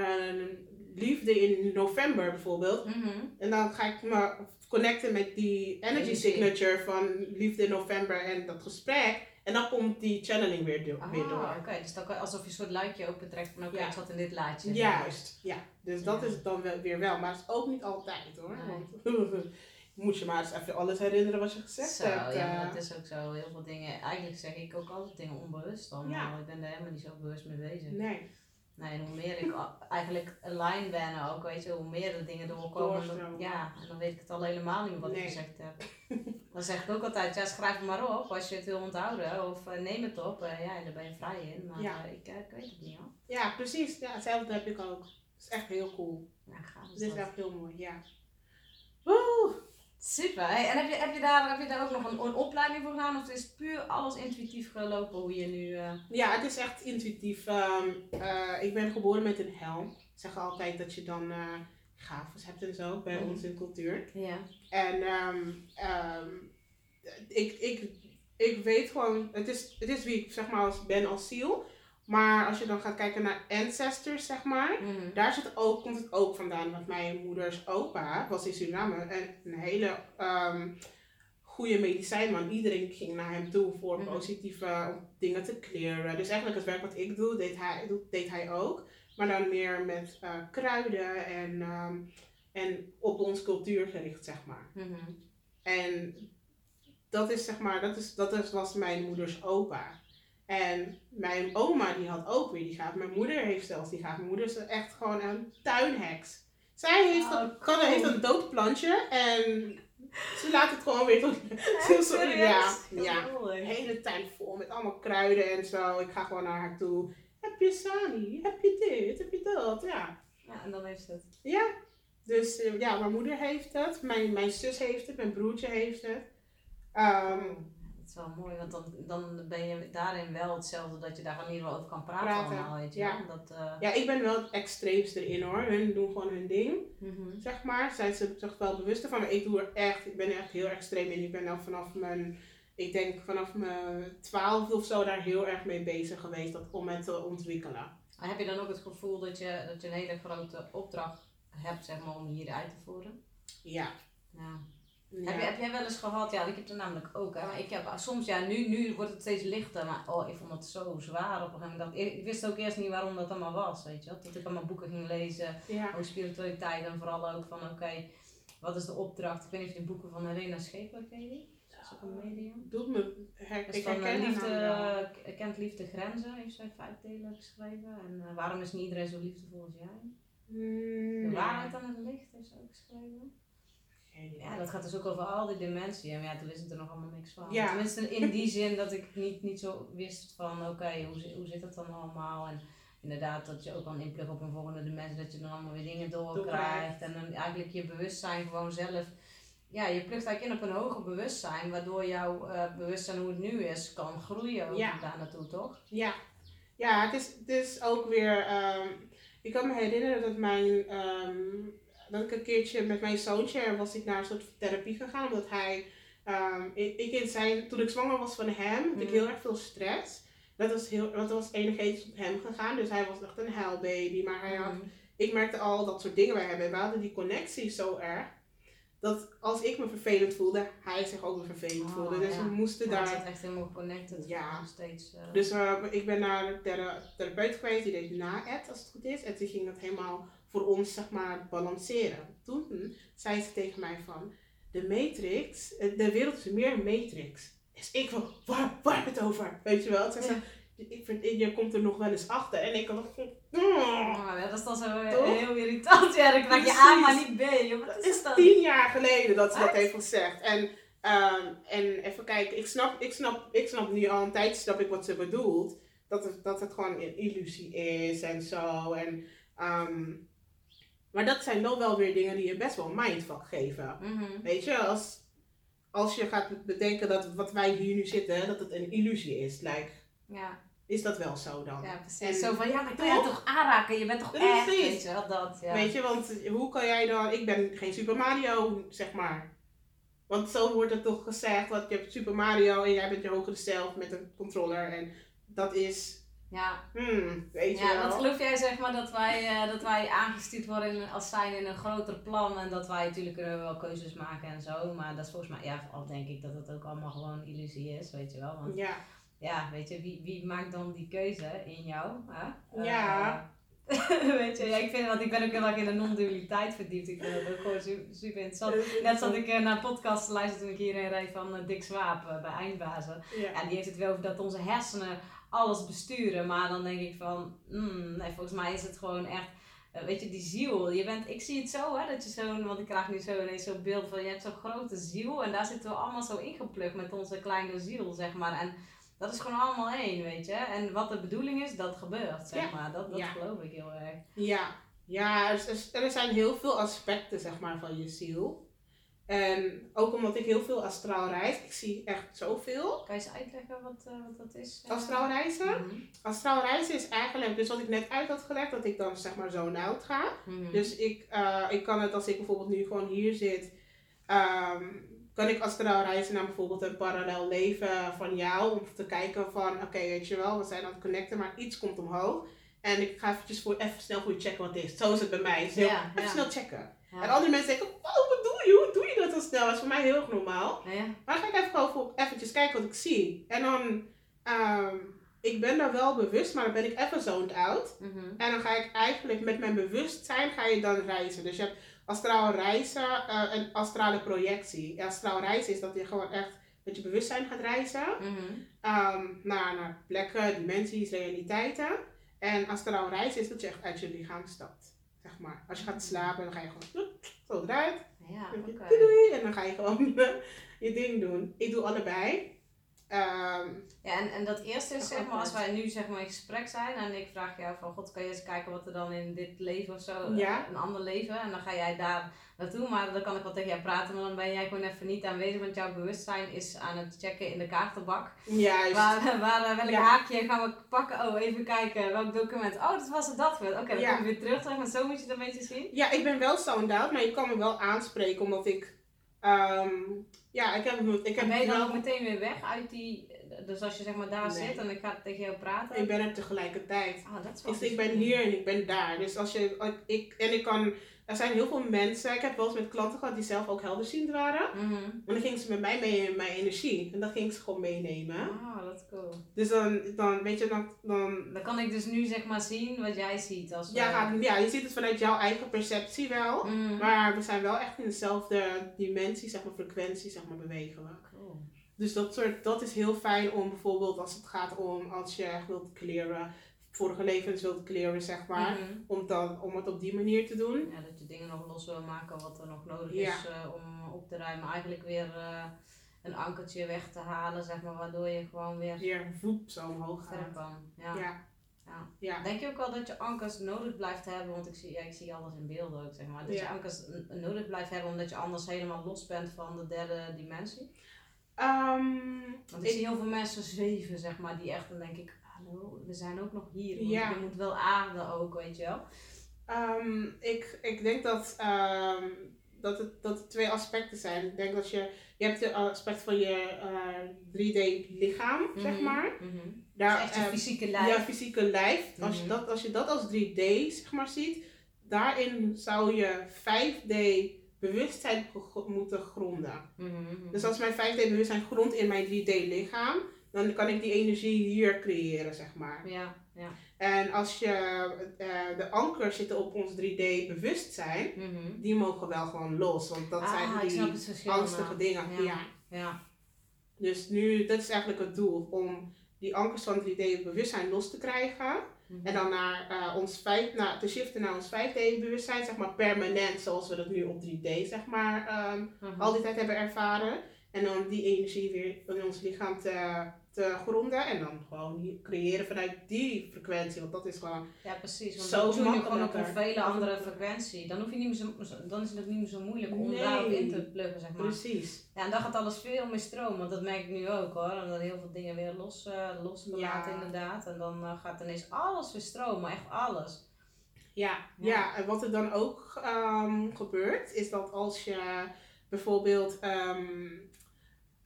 liefde in november bijvoorbeeld. Mhm. En dan ga ik me connecten met die energy signature van liefde in november en dat gesprek. En dan komt die channeling weer, do- Ah, weer door. oké. Dus dan kan, alsof je een soort luikje opentrekt van oké, Ja. ik zat in dit laadje. Juist, ja. Dus dat is het dan wel, weer wel. Maar het is ook niet altijd hoor. Nee. Want moet je maar eens even alles herinneren wat je gezegd Zo, hebt. ja, eh. maar dat is ook zo. Heel veel dingen. Eigenlijk zeg ik ook altijd dingen onbewust dan. Ja. Ik ben er helemaal niet zo bewust mee bezig. Nee. Nee, en hoe meer ik eigenlijk align ben ook, weet je, hoe meer de dingen doorkomen. dan- ja, en dan weet ik het al helemaal niet meer wat ik gezegd heb. Dan zeg ik ook altijd, ja, schrijf het maar op als je het wil onthouden. Of eh, neem het op. Eh, ja, en daar ben je vrij in. Maar Ja. ik, ik weet het niet hoor. Ja, precies. Ja, hetzelfde heb ik ook. Het is echt heel cool. Ja, gaaf is Het is echt heel mooi, ja. Woe! Super. Hey, en heb je, heb, je daar, heb je daar ook nog een, een opleiding voor gedaan? Of is het puur alles intuïtief gelopen hoe je nu... eh, Ja, het is echt intuïtief. Ehm, eh, ik ben geboren met een helm. Ze zeggen altijd dat je dan eh gaves hebt en zo bij Mhm. ons in cultuur. Ja. En ehm, ehm, ik, ik, ik weet gewoon, het is, het is wie ik zeg maar als, ben als ziel. Maar als je dan gaat kijken naar ancestors, zeg maar. Mhm. Daar zit ook, komt het ook vandaan. Want mijn moeders opa was in Suriname en een hele ehm goede medicijnman. Iedereen ging naar hem toe voor Mhm. positieve om dingen te clearen. Dus eigenlijk het werk wat ik doe, deed hij, deed hij ook. Maar dan meer met eh, kruiden en, ehm, en op ons cultuur gericht, zeg maar. Mhm. En dat is zeg maar, dat, is, dat was mijn moeders opa. En mijn oma die had ook weer die gaaf. Mijn moeder heeft zelfs die gaaf. Mijn moeder is echt gewoon een tuinheks. Zij heeft, Oh, een, cool. heeft een dood plantje en ze laat het gewoon weer tot... Serieus? ja, ja. leuk. hele tuin vol met allemaal kruiden en zo. Ik ga gewoon naar haar toe. Heb je sani? Heb je dit? Heb je dat? Ja. Ja, en dan heeft ze het. Ja, dus eh, ja, mijn moeder heeft het, mijn, mijn zus heeft het, mijn broertje heeft het. Ehm, is wel mooi, want dan, dan ben je daarin wel hetzelfde dat je daar in ieder geval over kan praten, Praten, allemaal, weet je ja. Dat, eh, ja, ik ben wel het extreemste erin hoor. Hun doen gewoon hun ding, mhm. zeg maar. Zijn ze zich wel bewust van, maar ik doe er echt, ik ben er echt heel extreem in. Ik ben al vanaf mijn, ik denk vanaf mijn twaalfde of zo daar heel erg mee bezig geweest dat, om het te ontwikkelen. Maar heb je dan ook het gevoel dat je, dat je een hele grote opdracht hebt, zeg maar, om hier uit te voeren? Ja. Ja. Ja. Heb, je, heb jij wel eens gehad, ja, ik heb het namelijk ook, hè, maar ik heb soms, ja, nu, nu wordt het steeds lichter, maar oh, ik vond het zo zwaar op een gegeven moment. Ik, ik wist ook eerst niet waarom dat allemaal was, weet je wel. Tot ik allemaal boeken ging lezen, ja. over spiritualiteit en vooral ook van, oké, wat is de opdracht? Ik weet niet of je de boeken van Helena Scheper ken? Dat is ook een medium. Doet me, her, Dat is ik van herken eh, liefde, k- kent liefde grenzen, heeft zij vijf delen geschreven. En eh, waarom is niet iedereen zo liefdevol als jij? Hmm, De waarheid aan het licht heeft ze ook geschreven. Ja, dat gaat dus ook over al die dimensies. En ja, toen wist ik er nog allemaal niks van. Ja. Tenminste, in die zin dat ik niet, niet zo wist van, oké, hoe, hoe zit dat dan allemaal? En inderdaad, dat je ook kan inpluggen op een volgende dimensie, dat je dan allemaal weer dingen doorkrijgt. En dan eigenlijk je bewustzijn gewoon zelf, ja, je plugt eigenlijk in op een hoger bewustzijn, waardoor jouw eh, bewustzijn hoe het nu is, kan groeien ook Ja. daar naartoe, toch? Ja, ja het, is, het is ook weer. ehm, ik kan me herinneren dat mijn. ehm, dat ik een keertje met mijn zoontje was ik naar een soort therapie gegaan. Omdat hij. ehm, ik, ik in zijn, toen ik zwanger was van hem, had ik Mhm. heel erg veel stress. Dat was, heel, dat was energetisch op hem gegaan. Dus hij was echt een huilbaby. Maar hij had Mhm. ik merkte al dat soort dingen bij hem. En we hadden die connectie zo erg. Dat als ik me vervelend voelde, hij zich ook weer vervelend Oh, voelde. Dus ja. we moesten Maar daar. het is echt helemaal connected. Ja. Nog steeds. eh, Dus eh, ik ben naar de thera- therapeut geweest, die deed na het als het goed is. En toen ging het helemaal voor ons, zeg maar, balanceren. Toen hm, zei ze tegen mij van, de matrix, eh, de wereld is meer een matrix. Dus ik van, waar, waar heb het over? Weet je wel? Ze zei, ik vind, je komt er nog wel eens achter. En ik dacht oh, Oh, dat is dan zo eh, Toch? heel irritant. Ja, dan krijg je Precies. A, maar niet B. Joh, wat dat is is dat? tien jaar geleden dat ze dat heeft gezegd. En, ehm, en even kijken, ik snap, ik, snap, ik snap nu al een tijd snap ik wat ze bedoelt. Dat het, dat het gewoon een illusie is en zo. En, ehm, maar dat zijn nog wel weer dingen die je best wel mindfuck geven. Mhm. Weet je, als, als je gaat bedenken dat wat wij hier nu zitten, dat het een illusie is, like, Ja, is dat wel zo dan? ja, precies. En- zo van, ja, maar kan je Toch? aanraken? Je bent toch Precies. echt, weet je wel, dat. Ja. Weet je, want hoe kan jij dan... Ik ben geen Super Mario, zeg maar. Want zo wordt het toch gezegd, dat je hebt Super Mario en jij bent je hogere zelf met een controller. En dat is... Ja, Hmm, weet je ja wel. want geloof jij zeg maar dat wij, eh, dat wij aangestuurd worden als zijn in een groter plan en dat wij natuurlijk kunnen we wel keuzes maken en zo, maar dat is volgens mij, ja, vooral denk ik dat het ook allemaal gewoon illusie is, weet je wel. Want Ja, ja, weet je, wie, wie maakt dan die keuze in jou? Hè? Ja. Eh, weet je, ja, ik vind, want ik ben ook heel erg in de non-dualiteit verdiept. Ik vind dat ook gewoon su- super interessant. Net zat ik eh, naar een podcast te luisteren toen ik hierheen reed van eh, Dick Swaap eh, bij Eindbazen. Ja. Ja, die heeft het wel over dat onze hersenen alles besturen. Maar dan denk ik van, mm, nee, volgens mij is het gewoon echt, eh, weet je, die ziel. Je bent, ik zie het zo, hè, dat je zo'n, want ik krijg nu zo ineens zo'n beeld van, je hebt zo'n grote ziel. En daar zitten we allemaal zo ingeplukt met onze kleine ziel, zeg maar. En dat is gewoon allemaal één, weet je. En wat de bedoeling is, dat gebeurt, zeg Ja. maar. Dat, dat Ja. geloof ik heel erg. Ja, ja er, er zijn heel veel aspecten zeg maar, van je ziel. En ook omdat ik heel veel astraal reis, ik zie echt zoveel. Kan je eens uitleggen wat, eh, wat dat is? eh? Astraal reizen? Mhm. Astraal reizen is eigenlijk, dus wat ik net uit had gelegd, dat ik dan zeg maar zo out ga. Mhm. Dus ik, eh, ik kan het als ik bijvoorbeeld nu gewoon hier zit, ehm, kan ik astraal reizen naar bijvoorbeeld een parallel leven van jou. Om te kijken van, oké weet je wel, we zijn aan het connecten, maar iets komt omhoog. En ik ga eventjes voor, even snel voor je checken wat het is. Zo is het bij mij. Heel- Ja, even ja. snel checken. Ja. En andere mensen denken, wow, wat doe je? Hoe doe je dat zo snel? Dat is voor mij heel erg normaal. Ja. Maar dan ga ik even gewoon voor, eventjes kijken wat ik zie. En dan, ehm, ik ben daar wel bewust, maar dan ben ik even zoned out. Mhm. En dan ga ik eigenlijk met mijn bewustzijn ga je dan reizen. Dus je hebt astraal reizen eh, en astrale projectie. Astraal reizen is dat je gewoon echt met je bewustzijn gaat reizen. Mhm. ehm, naar, naar plekken, dimensies, realiteiten. En astraal reizen is dat je echt uit je lichaam stapt. Zeg maar. Als je gaat slapen, dan ga je gewoon zo eruit. Ja. En dan ga je gewoon je ding doen. Ik doe allebei. Ehm, Ja, en, en dat eerste is zeg maar, als wij nu zeg maar in gesprek zijn en ik vraag jou van god, kan je eens kijken wat er dan in dit leven of zo, eh, Ja. een ander leven, en dan ga jij daar naartoe, maar dan kan ik wel tegen jou praten, maar dan ben jij gewoon even niet aanwezig, want jouw bewustzijn is aan het checken in de kaartenbak. juist. Waar, waar, eh, welk Ja. haakje gaan we pakken? Oh, even kijken, welk document? Oh, dat was het dat. Oké, dan Ja. kom ik weer terug, zeg maar, zo moet je het een beetje zien. Ja, ik ben wel zoned out, maar je kan me wel aanspreken omdat ik. ehm, ja, ik heb, ik En heb ben je dan wel. ook meteen weer weg uit die, dus als je zeg maar daar Nee. zit en ik ga tegen jou praten. Ik ben er tegelijkertijd. Ah, dat is wel Dus ik ben hier en ik ben daar. Dus als je. Ik, en ik kan. Er zijn heel veel mensen. Ik heb wel eens met klanten gehad die zelf ook helderziend waren. Mhm. En dan gingen ze met mij mee in mijn energie. En dat ging ze gewoon meenemen. Ah, dat is cool. Dus dan, dan weet je, dan, dan Dan kan ik dus nu zeg maar zien wat jij ziet als ja, eh, gaat, ja, je ziet het vanuit jouw eigen perceptie wel. mm. Maar we zijn wel echt in dezelfde dimensie, zeg maar, frequentie, zeg maar, bewegen we. Cool. Dus dat, soort, dat is heel fijn om bijvoorbeeld als het gaat om als je echt wilt clearen, vorige levens wilt clearen, zeg maar. Mhm. Om, dan, om het op die manier te doen. Ja, dat je dingen nog los wil maken wat er nog nodig Ja. is eh, om op te ruimen. Eigenlijk weer eh, een ankertje weg te halen, zeg maar, waardoor je gewoon weer Weer voep zo omhoog gaat. kan. Ja. Ja. Ja. Ja. Denk je ook wel dat je ankers nodig blijft hebben? Want ik zie, ja, ik zie alles in beelden ook, zeg maar. Dat je ankers nodig blijft hebben omdat je anders helemaal los bent van de derde dimensie. Ehm, Want ik, Ik- zie heel veel mensen zweven, zeg maar, die echt dan denk ik, hallo, we zijn ook nog hier. Want Ja. Je moet wel aarden ook, weet je wel. Ehm, ik, ik denk dat, ehm, dat, het, dat twee aspecten zijn. Ik denk dat je, je hebt het aspect van je eh 3D lichaam, zeg Mhm, maar. mhm. Daar, Dus echt je ehm, fysieke lijf. Ja, fysieke lijf. Als, je dat, als je dat als 3D zeg maar ziet, daarin zou je 5D bewustzijn moeten gronden. Mhm. Dus als mijn 5D bewustzijn grondt in mijn 3D lichaam, dan kan ik die energie hier creëren, zeg maar. Ja, ja. En als je, eh, de ankers zitten op ons 3D bewustzijn, Mhm. die mogen wel gewoon los, want dat ah, zijn snap die angstige dingen. Ja. Ja. Ja. Dus nu, dat is eigenlijk het doel, om die ankers van 3D bewustzijn los te krijgen. Mhm. En dan naar eh, ons vijf, naar, te shiften naar ons 5D bewustzijn, zeg maar permanent, zoals we dat nu op 3D zeg maar ehm, Mhm. al die tijd hebben ervaren. En dan die energie weer in ons lichaam te, te gronden en dan gewoon creëren vanuit die frequentie, want dat is gewoon, Ja, precies. Want Zo dan tune je gewoon op een vele andere frequentie. Dan, hoef je niet meer zo, dan is het ook niet meer zo moeilijk om Nee. daarop in te pluggen, zeg maar. precies. Ja, en dan gaat alles veel meer stromen, want dat merk ik nu ook hoor. En dan heel veel dingen weer los, eh losgelaten Ja. inderdaad. En dan eh, gaat ineens alles weer stromen, echt alles. Ja, Ja. ja. en wat er dan ook ehm, gebeurt, is dat als je bijvoorbeeld ehm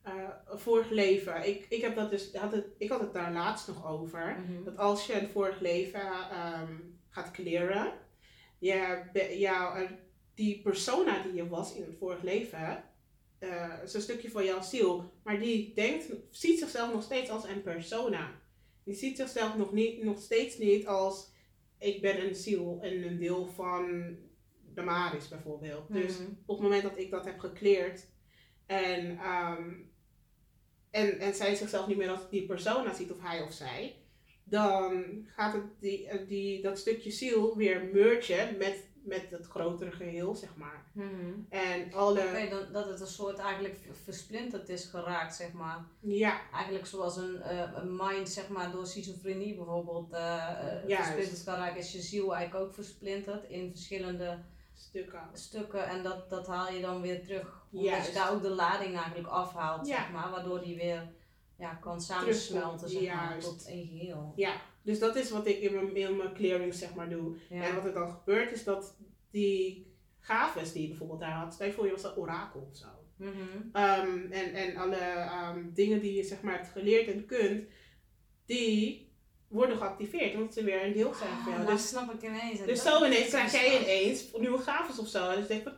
eh, vorig leven, ik, ik, heb dat dus, had het, ik had het daar laatst nog over. Mhm. Dat als je een vorig leven ehm, gaat clearen, je, jou, die persona die je was in het vorig leven, is een stukje van jouw ziel, maar die denkt, ziet zichzelf nog steeds als een persona. Die ziet zichzelf nog, niet, nog steeds niet als ik ben een ziel en een deel van de Maris bijvoorbeeld. Dus Mhm. op het moment dat ik dat heb gecleared en, ehm, en, en zij zichzelf niet meer als die persona ziet of hij of zij, dan gaat het die, eh, die, dat stukje ziel weer mergen met, met het grotere geheel, zeg maar. Mhm. En alle, dan, dat het een soort eigenlijk versplinterd is geraakt, zeg maar. ja, Eigenlijk zoals een, eh, een mind, zeg maar, door schizofrenie bijvoorbeeld Juist. versplinterd kan raken, is je ziel eigenlijk ook versplinterd in verschillende stukken. stukken. En dat, dat haal je dan weer terug. Omdat Juist. je daar ook de lading eigenlijk afhaalt, Ja. zeg maar. Waardoor die weer ja, kan samensmelten, zeg maar, Juist. tot één geheel. Ja, dus dat is wat ik in mijn, in mijn clearing zeg maar doe. Ja. En wat er dan gebeurt is dat die gaves die je bijvoorbeeld daar had, stel voor je was een orakel of zo. Mhm. Ehm, en, en alle ehm, dingen die je zeg maar hebt geleerd en kunt, die worden geactiveerd omdat ze weer een deel zijn van Ah, jou. nou Dus, snap ik ineens. En dus dat zo ineens krijg jij ineens nieuwe gaves of zo. En dus denk ik?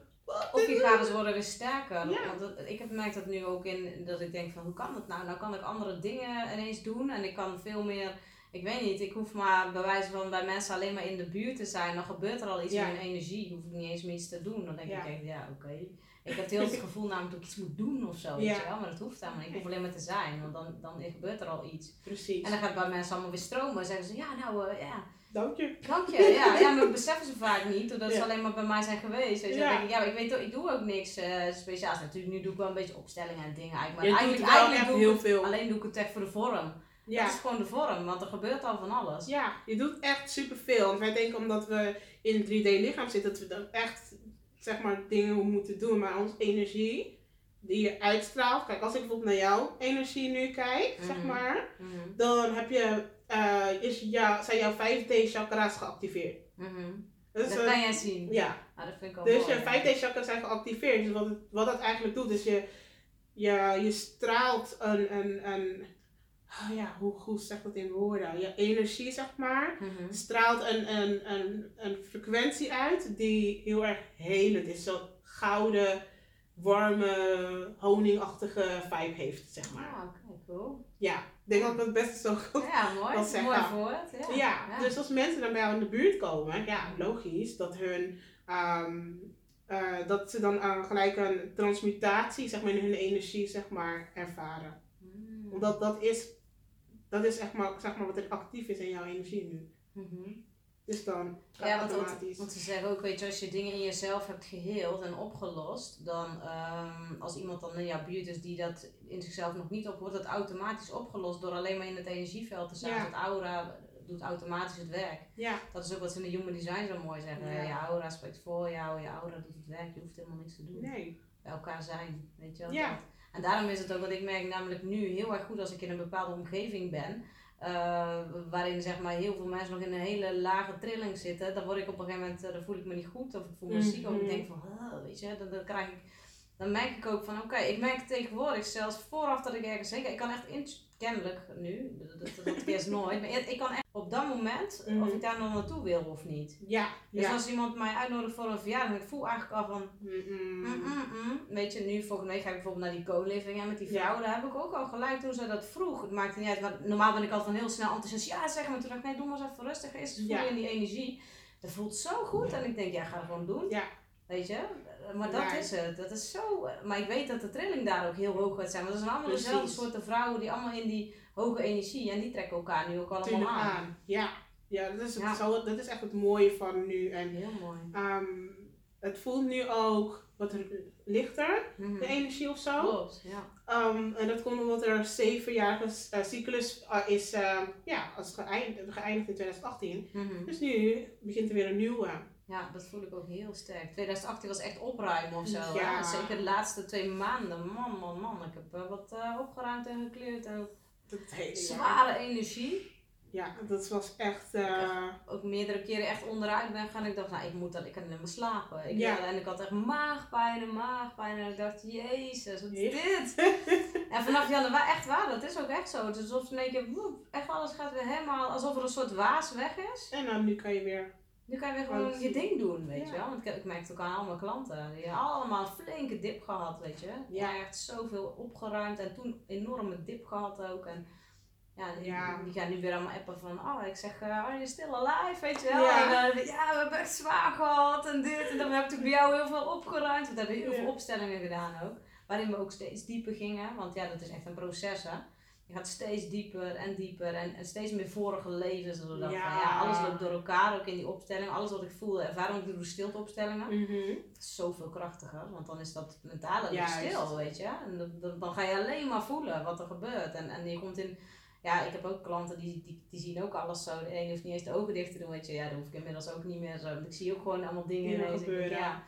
Of je gaven worden weer sterker. Ja. Want dat- ik heb gemerkt dat nu ook in dat ik denk van hoe kan dat nou? Nou kan ik andere dingen ineens doen en ik kan veel meer. Ik weet niet, ik hoef maar bij wijze van bij mensen alleen maar in de buurt te zijn. Dan gebeurt er al iets Ja. in mijn energie. Hoef ik niet eens meer iets te doen. Dan denk Ja. ik, echt, ja oké. Ik heb heel het gevoel namelijk dat ik iets moet doen of zo. Weet Ja. je wel? Maar dat hoeft helemaal niet. Ik hoef alleen maar te zijn. Want dan, dan gebeurt er al iets. Precies. En dan gaat het bij mensen allemaal weer stromen. En zeggen ze, ja nou eh, ja, Dank je. Dank je. Ja, ja, maar dat beseffen ze vaak niet, doordat ze Ja. alleen maar bij mij zijn geweest. Weet je. Ja. Dan denk ik, ja, maar ik weet ik doe ook niks eh, speciaals. Natuurlijk, nu doe ik wel een beetje opstellingen en dingen eigenlijk. Maar Je eigenlijk, doe ik heel het- veel. alleen doe ik het echt voor de vorm. Ja. Dat is gewoon de vorm, want er gebeurt al van alles. Ja, je doet echt superveel. Want wij denken omdat we in het 3D-lichaam zitten, dat we dan echt zeg maar, dingen moeten doen. Maar onze energie die je uitstraalt. Kijk, als ik bijvoorbeeld naar jouw energie nu kijk, zeg Mhm. maar, Mhm, dan heb je, eh, is jou, zijn jouw 5D-chakra's geactiveerd. mhm. Dat Dat kan jij zien. ja, Ah, dat vind ik al dus mooi, je ja. 5D-chakras zijn geactiveerd. Dus wat, het, wat dat eigenlijk doet, is je, je, je straalt een, een, een oh ja, hoe, hoe zeg dat in woorden? Je energie, zeg maar Mhm. straalt een, een, een, een frequentie uit die heel erg helend is. Zo'n gouden, warme, honingachtige vibe heeft, zeg maar. Ah, oké, cool. Ja, denk dat het best zo goed... Ja, mooi. Dat zeg mooi woord. Ja. Ja, dus als mensen dan bij jou in de buurt komen, ja, logisch dat hun... ehm, eh, dat ze dan eh, gelijk een transmutatie, zeg maar, in hun energie, zeg maar, ervaren. Mm. Omdat dat is, dat is echt maar, zeg maar, wat er actief is in jouw energie nu. Mhm. Dus dan Ja, want, want, automatisch. want ze zeggen ook, weet je, als je dingen in jezelf hebt geheeld en opgelost, dan ehm, als iemand dan in jouw buurt is die dat in zichzelf nog niet op, wordt dat automatisch opgelost door alleen maar in het energieveld te zijn. Ja. Het aura doet automatisch het werk. Ja, Dat is ook wat ze in de human design zo mooi zeggen. Ja. Je aura spreekt voor jou, je aura doet het werk, je hoeft helemaal niks te doen. nee. Bij elkaar zijn, weet je wel. Ja. dat. En daarom is het ook wat ik merk namelijk nu heel erg goed als ik in een bepaalde omgeving ben. eh, waarin zeg maar heel veel mensen nog in een hele lage trilling zitten. Dan word ik op een gegeven moment, eh, dan voel ik me niet goed of ik voel me ziek. Of ik Mhm. denk van, weet je, dan, dan krijg ik, dan merk ik ook van oké, ik merk tegenwoordig zelfs vooraf dat ik ergens heen. Ik kan echt in, kennelijk nu, dat, dat, eerst nooit, maar ik kan echt op dat moment of Mhm. ik daar nog naartoe wil of niet. Ja, Dus ja. als iemand mij uitnodigt voor een verjaardag, ik voel eigenlijk al van. Mm, mm, mm. Weet je, nu volgende week ga ik bijvoorbeeld naar die co-living en met die Ja. vrouw. Daar heb ik ook al gelijk toen ze dat vroeg. Het maakte niet uit, want normaal ben ik altijd van heel snel enthousiast. Ja, zeg maar. Toen dacht ik, nee, doe maar eens even rustig. Eerst voel Ja. je in die energie. Dat voelt zo goed. En ik denk, ja, ga het gewoon doen. Ja. Weet je? Maar dat is het. Dat is zo... Maar ik weet dat de trilling daar ook heel hoog gaat zijn. Want dat zijn allemaal dezelfde soorten vrouwen die allemaal in die hoge energie. En die trekken elkaar nu ook allemaal Tuurlijk aan. aan. Ja, ja, dat, is het Ja. Zo, dat is echt het mooie van nu. En Heel mooi. ehm, het voelt nu ook wat lichter, Mhm. de energie of zo. Klopt, ja. Ehm, en dat komt omdat er een zevenjarige eh, cyclus eh, is ehm, ja, als geëindigd, geëindigd in 2018. Mhm. Dus nu begint er weer een nieuwe. Ja, dat voel ik ook heel sterk. 2018 was echt opruimen of zo. hè? Ja. Zeker de laatste twee maanden. Man, man, man. Ik heb eh, wat eh, opgeruimd en gekleurd. En Dat hele jaar. zware energie. Ja, dat was echt. eh, Ook meerdere keren echt onderuit ben gaan. Ik dacht, nou, ik moet dat, ik kan niet meer slapen. Ik, Ja. En ik had echt maagpijn en maagpijn. En ik dacht, jezus, wat is dit? en vanaf januari, echt waar, dat is ook echt zo. Het is alsof in één keer, woep, echt alles gaat weer helemaal, alsof er een soort waas weg is. en dan nu kan je weer. Nu kan je weer gewoon je ding doen, weet je wel. Want ik, ik merk het ook aan al mijn klanten. Die hebben allemaal een flinke dip gehad, weet je. Ja. Echt zoveel opgeruimd en toen enorme dip gehad ook. En ja, die, Ja. die gaan nu weer allemaal appen van, oh, ik zeg, eh, are you still alive, weet je wel. Ja. En, eh, ja, we hebben echt zwaar gehad en dit. En dan heb ik natuurlijk bij jou heel veel opgeruimd. We hebben heel veel opstellingen gedaan ook. Waarin we ook steeds dieper gingen. Want ja, dat is echt een proces, hè. Je gaat steeds dieper en dieper en, en steeds meer vorige levens. Zo Ja. Van, ja, alles loopt door elkaar, ook in die opstelling. Alles wat ik voelde, ervaring, ik doe stilte opstellingen. Mhm. Dat is zoveel krachtiger, want dan is dat mentale Juist. stil, weet je. En dan, dan, dan ga je alleen maar voelen wat er gebeurt. En, en je komt in, ja, ik heb ook klanten die, die, die zien ook alles zo. De een hoeft niet eens de ogen dicht te doen, weet je. Ja, dat hoef ik inmiddels ook niet meer zo. Want ik zie ook gewoon allemaal dingen Ja, ineens. Ja.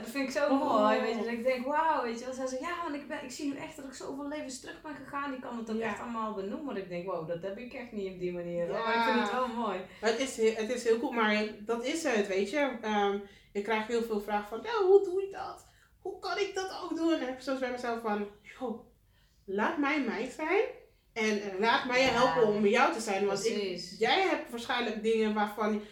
En dat vind ik zo Oh. mooi, weet je. Dat ik denk, wauw, weet je. wel. Zij ja, want ik, ben, ik zie nu echt dat ik zoveel levens terug ben gegaan. Die kan het ook Ja. echt allemaal benoemen. Ik denk, wow, dat heb ik echt niet op die manier. Ja. Maar ik vind het wel mooi. Het is, heel- het is heel cool, maar dat is het, weet je. Ehm, ik krijg heel veel vragen van, nou, hoe doe je dat? Hoe kan ik dat ook doen? En ik heb soms bij mezelf van, joh, laat mij mij zijn. En laat mij je Ja. helpen om met jou te zijn. Want ik, jij hebt waarschijnlijk dingen waarvan,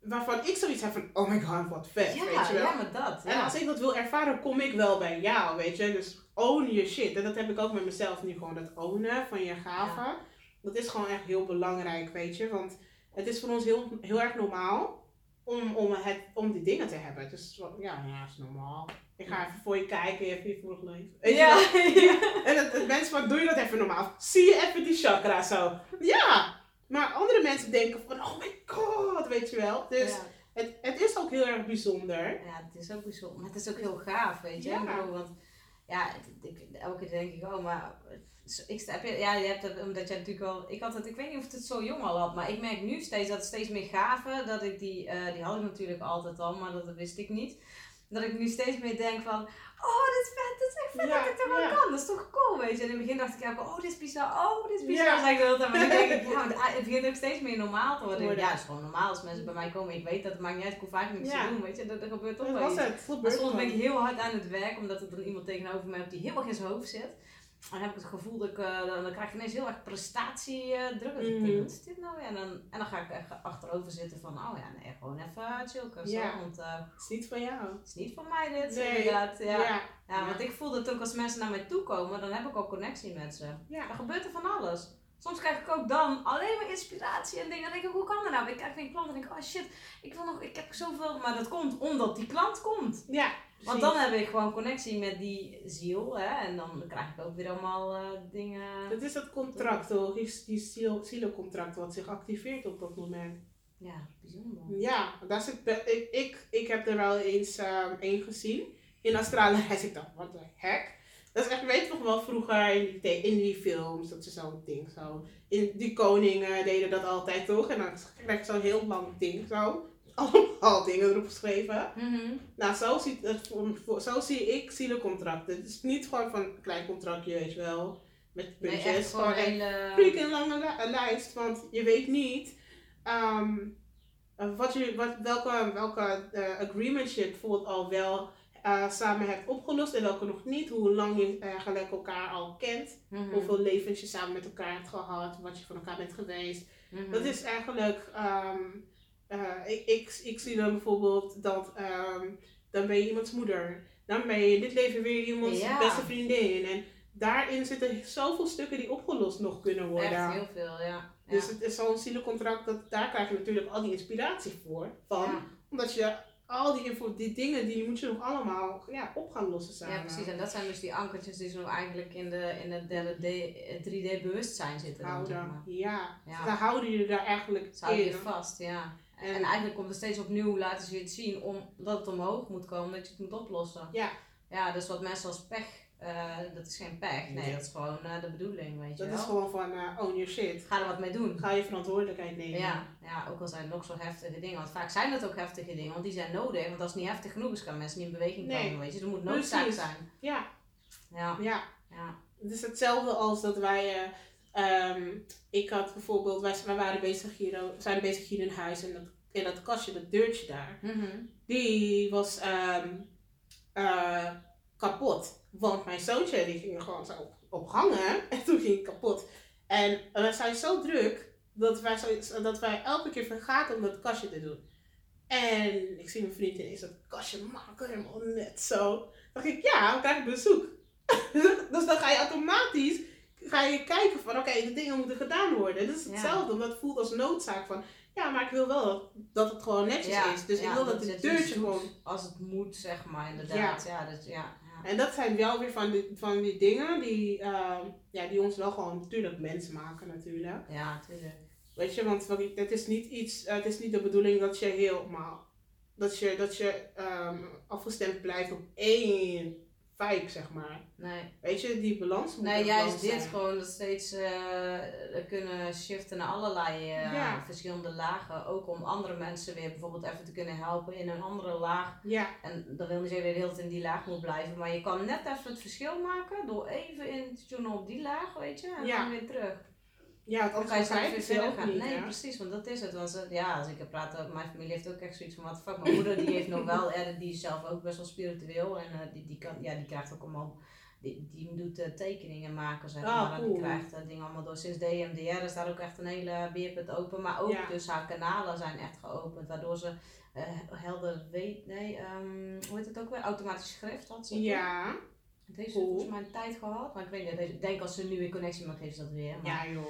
waarvan ik zoiets heb van, oh my god, wat vet, ja, weet je wel. ja, maar dat. En als ik dat wil ervaren, kom ik wel bij jou, weet je. Dus own je shit. En dat heb ik ook met mezelf nu gewoon, dat ownen van je gaven. Dat is gewoon echt heel belangrijk, weet je. Want het is voor ons heel, heel erg normaal om, om, het, om die dingen te hebben. Dus ja, ja, is normaal. Ik ga even voor je kijken, even je vorig leven. Ja. En het, het mensen van, doe je dat even normaal? Zie je even die chakra zo? Ja! Maar andere mensen denken van, oh my god, weet je wel. Dus Ja. het, het is ook heel erg bijzonder. Ja, het is ook bijzonder. Maar het is ook heel gaaf, weet je. Ja. Bedoel, want ja, ik, elke keer denk ik, oh, maar ik, heb je, ja, je hebt omdat jij natuurlijk al, ik had het, ik weet niet of ik het zo jong al had, maar ik merk nu steeds dat het steeds meer gaven, dat ik die, eh, die had ik natuurlijk altijd al, maar dat wist ik niet. Dat ik nu steeds meer denk van, oh, dit is vet, dit is echt vet Ja, dat ik dat wel ja. kan. Dat is toch cool, weet je. En in het begin dacht ik, ja, oh, dit is bizar, oh, dit is bizar. Ja. Zeg ik. Maar nu denk ik, ja, het begint ook steeds meer normaal te worden. Ja, het is gewoon normaal als mensen bij mij komen. Ik weet dat het maakt niet uit, ik hoef vaak niks te doen, weet je. Er gebeurt toch Dat wel iets. Dat soms ben ik heel hard aan het werk, omdat er dan iemand tegenover mij hebt die helemaal in zijn hoofd zit. Dan heb ik het gevoel dat ik, eh, dan, krijg ik ineens heel erg prestatiedruk. Ik denk, wat is dit nou weer? En dan, en dan ga ik echt achterover zitten van, oh ja, nee, gewoon even chillen. Ja. Want eh, Het is niet van jou. het is niet van mij dit, Nee. inderdaad. Ja. Ja. Ja. want ik voel dat ook als mensen naar mij toe komen, dan heb ik ook connectie met ze. Ja. Dan gebeurt er van alles. Soms krijg ik ook dan alleen maar inspiratie en dingen. Dan denk ik, hoe kan dat nou? Ik krijg een klant en denk ik, oh shit, ik wil nog, ik heb zoveel. Maar dat komt omdat die klant komt. Ja. Want dan heb ik gewoon connectie met die ziel. Hè? En dan krijg ik ook weer allemaal eh, dingen. Dat is dat contract, hoor. Die, die ziel, zielencontract wat zich activeert op dat moment. Ja, bijzonder. Ja, dat is het, ik, ik, ik heb er wel eens ehm één gezien. In Australië. Ik dacht, wat de heck? Dat is echt, weet je nog wel, vroeger in die, in die films, dat ze zo'n ding zo. In, die koningen deden dat altijd toch? En dan krijg je zo'n heel lang ding zo. Allemaal dingen erop geschreven. Mhm. Nou, zo, ziet het, zo zie ik zielencontracten. Het is niet gewoon van een klein contractje, weet je wel. Met Nee, puntjes. echt gewoon een hele... freaking lange li- lijst. Want je weet niet ehm, eh, wat je, wat, welke, welke eh, agreements je bijvoorbeeld al wel eh, samen hebt opgelost en welke nog niet. Hoe lang je eigenlijk elkaar al kent. Mhm. Hoeveel levens je samen met elkaar hebt gehad. Wat je van elkaar bent geweest. Mhm. Dat is eigenlijk, ehm, eh, ik, ik, ik zie dan bijvoorbeeld dat, ehm, dan ben je iemands moeder. Dan ben je in dit leven weer iemands Ja. beste vriendin. En daarin zitten zoveel stukken die opgelost nog kunnen worden. Echt heel veel, ja. Dus het is zo'n zielencontract, dat, daar krijg je natuurlijk al die inspiratie voor. Van, Ja. Omdat je al die, info, die dingen, die moet je nog allemaal ja, op gaan lossen samen. Ja, precies. En dat zijn dus die ankertjes die zo eigenlijk in, de, in het derde D- 3D bewustzijn zitten. Dan, zeg Houden. maar. Ja. Ja. Dan houden je daar eigenlijk houden in. je vast, ja. En, En- en eigenlijk komt het steeds opnieuw, laten ze het zien, omdat het omhoog moet komen, dat je het moet oplossen. Ja. Ja, dus wat mensen als pech, eh, dat is geen pech, nee, Nee. dat is gewoon eh, de bedoeling, weet je Dat wel. is gewoon van eh own your shit. Ga er wat mee doen. Ga je verantwoordelijkheid nemen. Ja, ja, ook al zijn het nog zo heftige dingen. Want vaak zijn dat ook heftige dingen, want die zijn nodig. Want als het niet heftig genoeg is, kan mensen niet in beweging Nee. komen, weet je. Er moet noodzaak Precies. zijn. Ja, Ja, ja. ja. Het is hetzelfde als dat wij. Eh, ehm, ik had bijvoorbeeld, wij, wij waren bezig hier, we zijn bezig hier in huis en dat, in dat kastje, dat deurtje daar, Mhm. die was ehm, eh, kapot. Want mijn zoontje die ging er gewoon zo op, op hangen en toen ging het kapot. En we zijn zo druk dat wij, zo, dat wij elke keer vergaten om dat kastje te doen. En ik zie mijn vriend ineens dat kastje maken, helemaal net zo. dacht ik, ja, we krijgen bezoek. dus dan ga je automatisch ga je kijken van, oké, de dingen moeten gedaan worden. Dat is hetzelfde, omdat het voelt als noodzaak van, ja, maar ik wil wel dat, dat het gewoon netjes Ja, is. Dus ja, ik wil dat het deurtje gewoon... Als het moet, zeg maar, inderdaad. Ja, dus, ja, Ja. En dat zijn wel weer van die, van die dingen die, ehm, ja, die ons wel gewoon natuurlijk mens maken natuurlijk. Ja, natuurlijk. Weet je, want het is niet iets, het is niet de bedoeling dat je helemaal, dat je, dat je ehm, afgestemd blijft op één vibe, zeg maar. Nee. Weet je, die balans moet Nee, juist gewoon dit zijn. gewoon dat steeds eh, kunnen shiften naar allerlei eh, Ja. verschillende lagen. Ook om andere mensen weer bijvoorbeeld even te kunnen helpen in een andere laag. Ja, En dat wil niet zeggen dat je de hele tijd in die laag moet blijven. Maar je kan net even het verschil maken door even in te tunen op die laag, weet je. En Ja. dan weer terug. Ja, Dan anders kan je straks weer verder ook gaan. niet, nee, precies, want dat is het. Want ze, ja, als ik heb praten, mijn familie heeft ook echt zoiets van fuck. Mijn moeder die heeft nog wel, eh, die is zelf ook best wel spiritueel. En eh, die, die, kan, ja, die krijgt ook allemaal, die, die doet eh, tekeningen maken zeg Ah, maar. Cool. die krijgt eh, dingen allemaal door. Sinds DMDR is daar ook echt een hele beerput open. Maar ook Ja. dus haar kanalen zijn echt geopend. Waardoor ze eh, helder weet, nee, ehm, hoe heet het ook weer? Automatisch schrift had ze toen. Ja, Het heeft ze Cool. volgens mij een tijd gehad. Maar ik weet niet, ik denk als ze nu weer connectie maakt, heeft ze dat weer. Maar ja joh.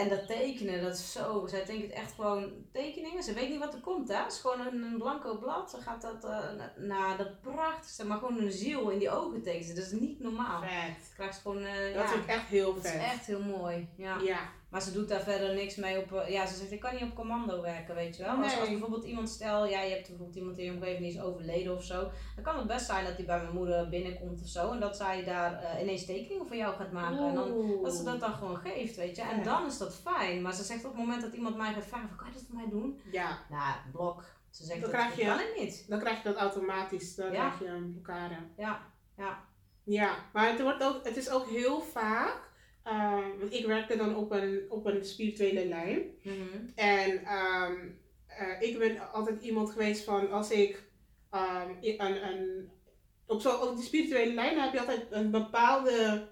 En dat tekenen, dat is zo. Zij tekent echt gewoon tekeningen. Ze weet niet wat er komt, hè? Het is gewoon een, een blanco blad. Ze gaat dat eh na- naar dat prachtigste, maar gewoon een ziel in die ogen tekenen. Dat is niet normaal. Vet. Krijgt gewoon, eh, Dat ja, ik echt heel dat is vet. echt heel mooi. Ja. Ja, Maar ze doet daar verder niks mee op. eh, Ja, ze zegt, ik kan niet op commando werken, weet je wel. Als, als bijvoorbeeld iemand stel, ja, je hebt bijvoorbeeld iemand in je omgeving die is overleden of zo. Dan kan het best zijn dat die bij mijn moeder binnenkomt of zo. En dat zij daar eh, ineens tekeningen voor jou gaat maken. En dan dat ze dat dan gewoon geeft, weet je. En Ja. dan is dat fijn. Maar ze zegt op het moment dat iemand mij gaat vragen, van, kan je dat voor mij doen? Ja, Nou, blok. Ze zegt, Dan dat, krijg dat je- kan ik niet. dan krijg je dat automatisch. Dan Ja. krijg je een blokkade. Ja, ja. Ja, maar het, wordt ook, het is ook heel vaak. Want ik werkte dan op een, op een spirituele lijn. Mhm. En ehm, eh, ik ben altijd iemand geweest van als ik ehm, een, een, op, zo, op die spirituele lijn heb je altijd een bepaalde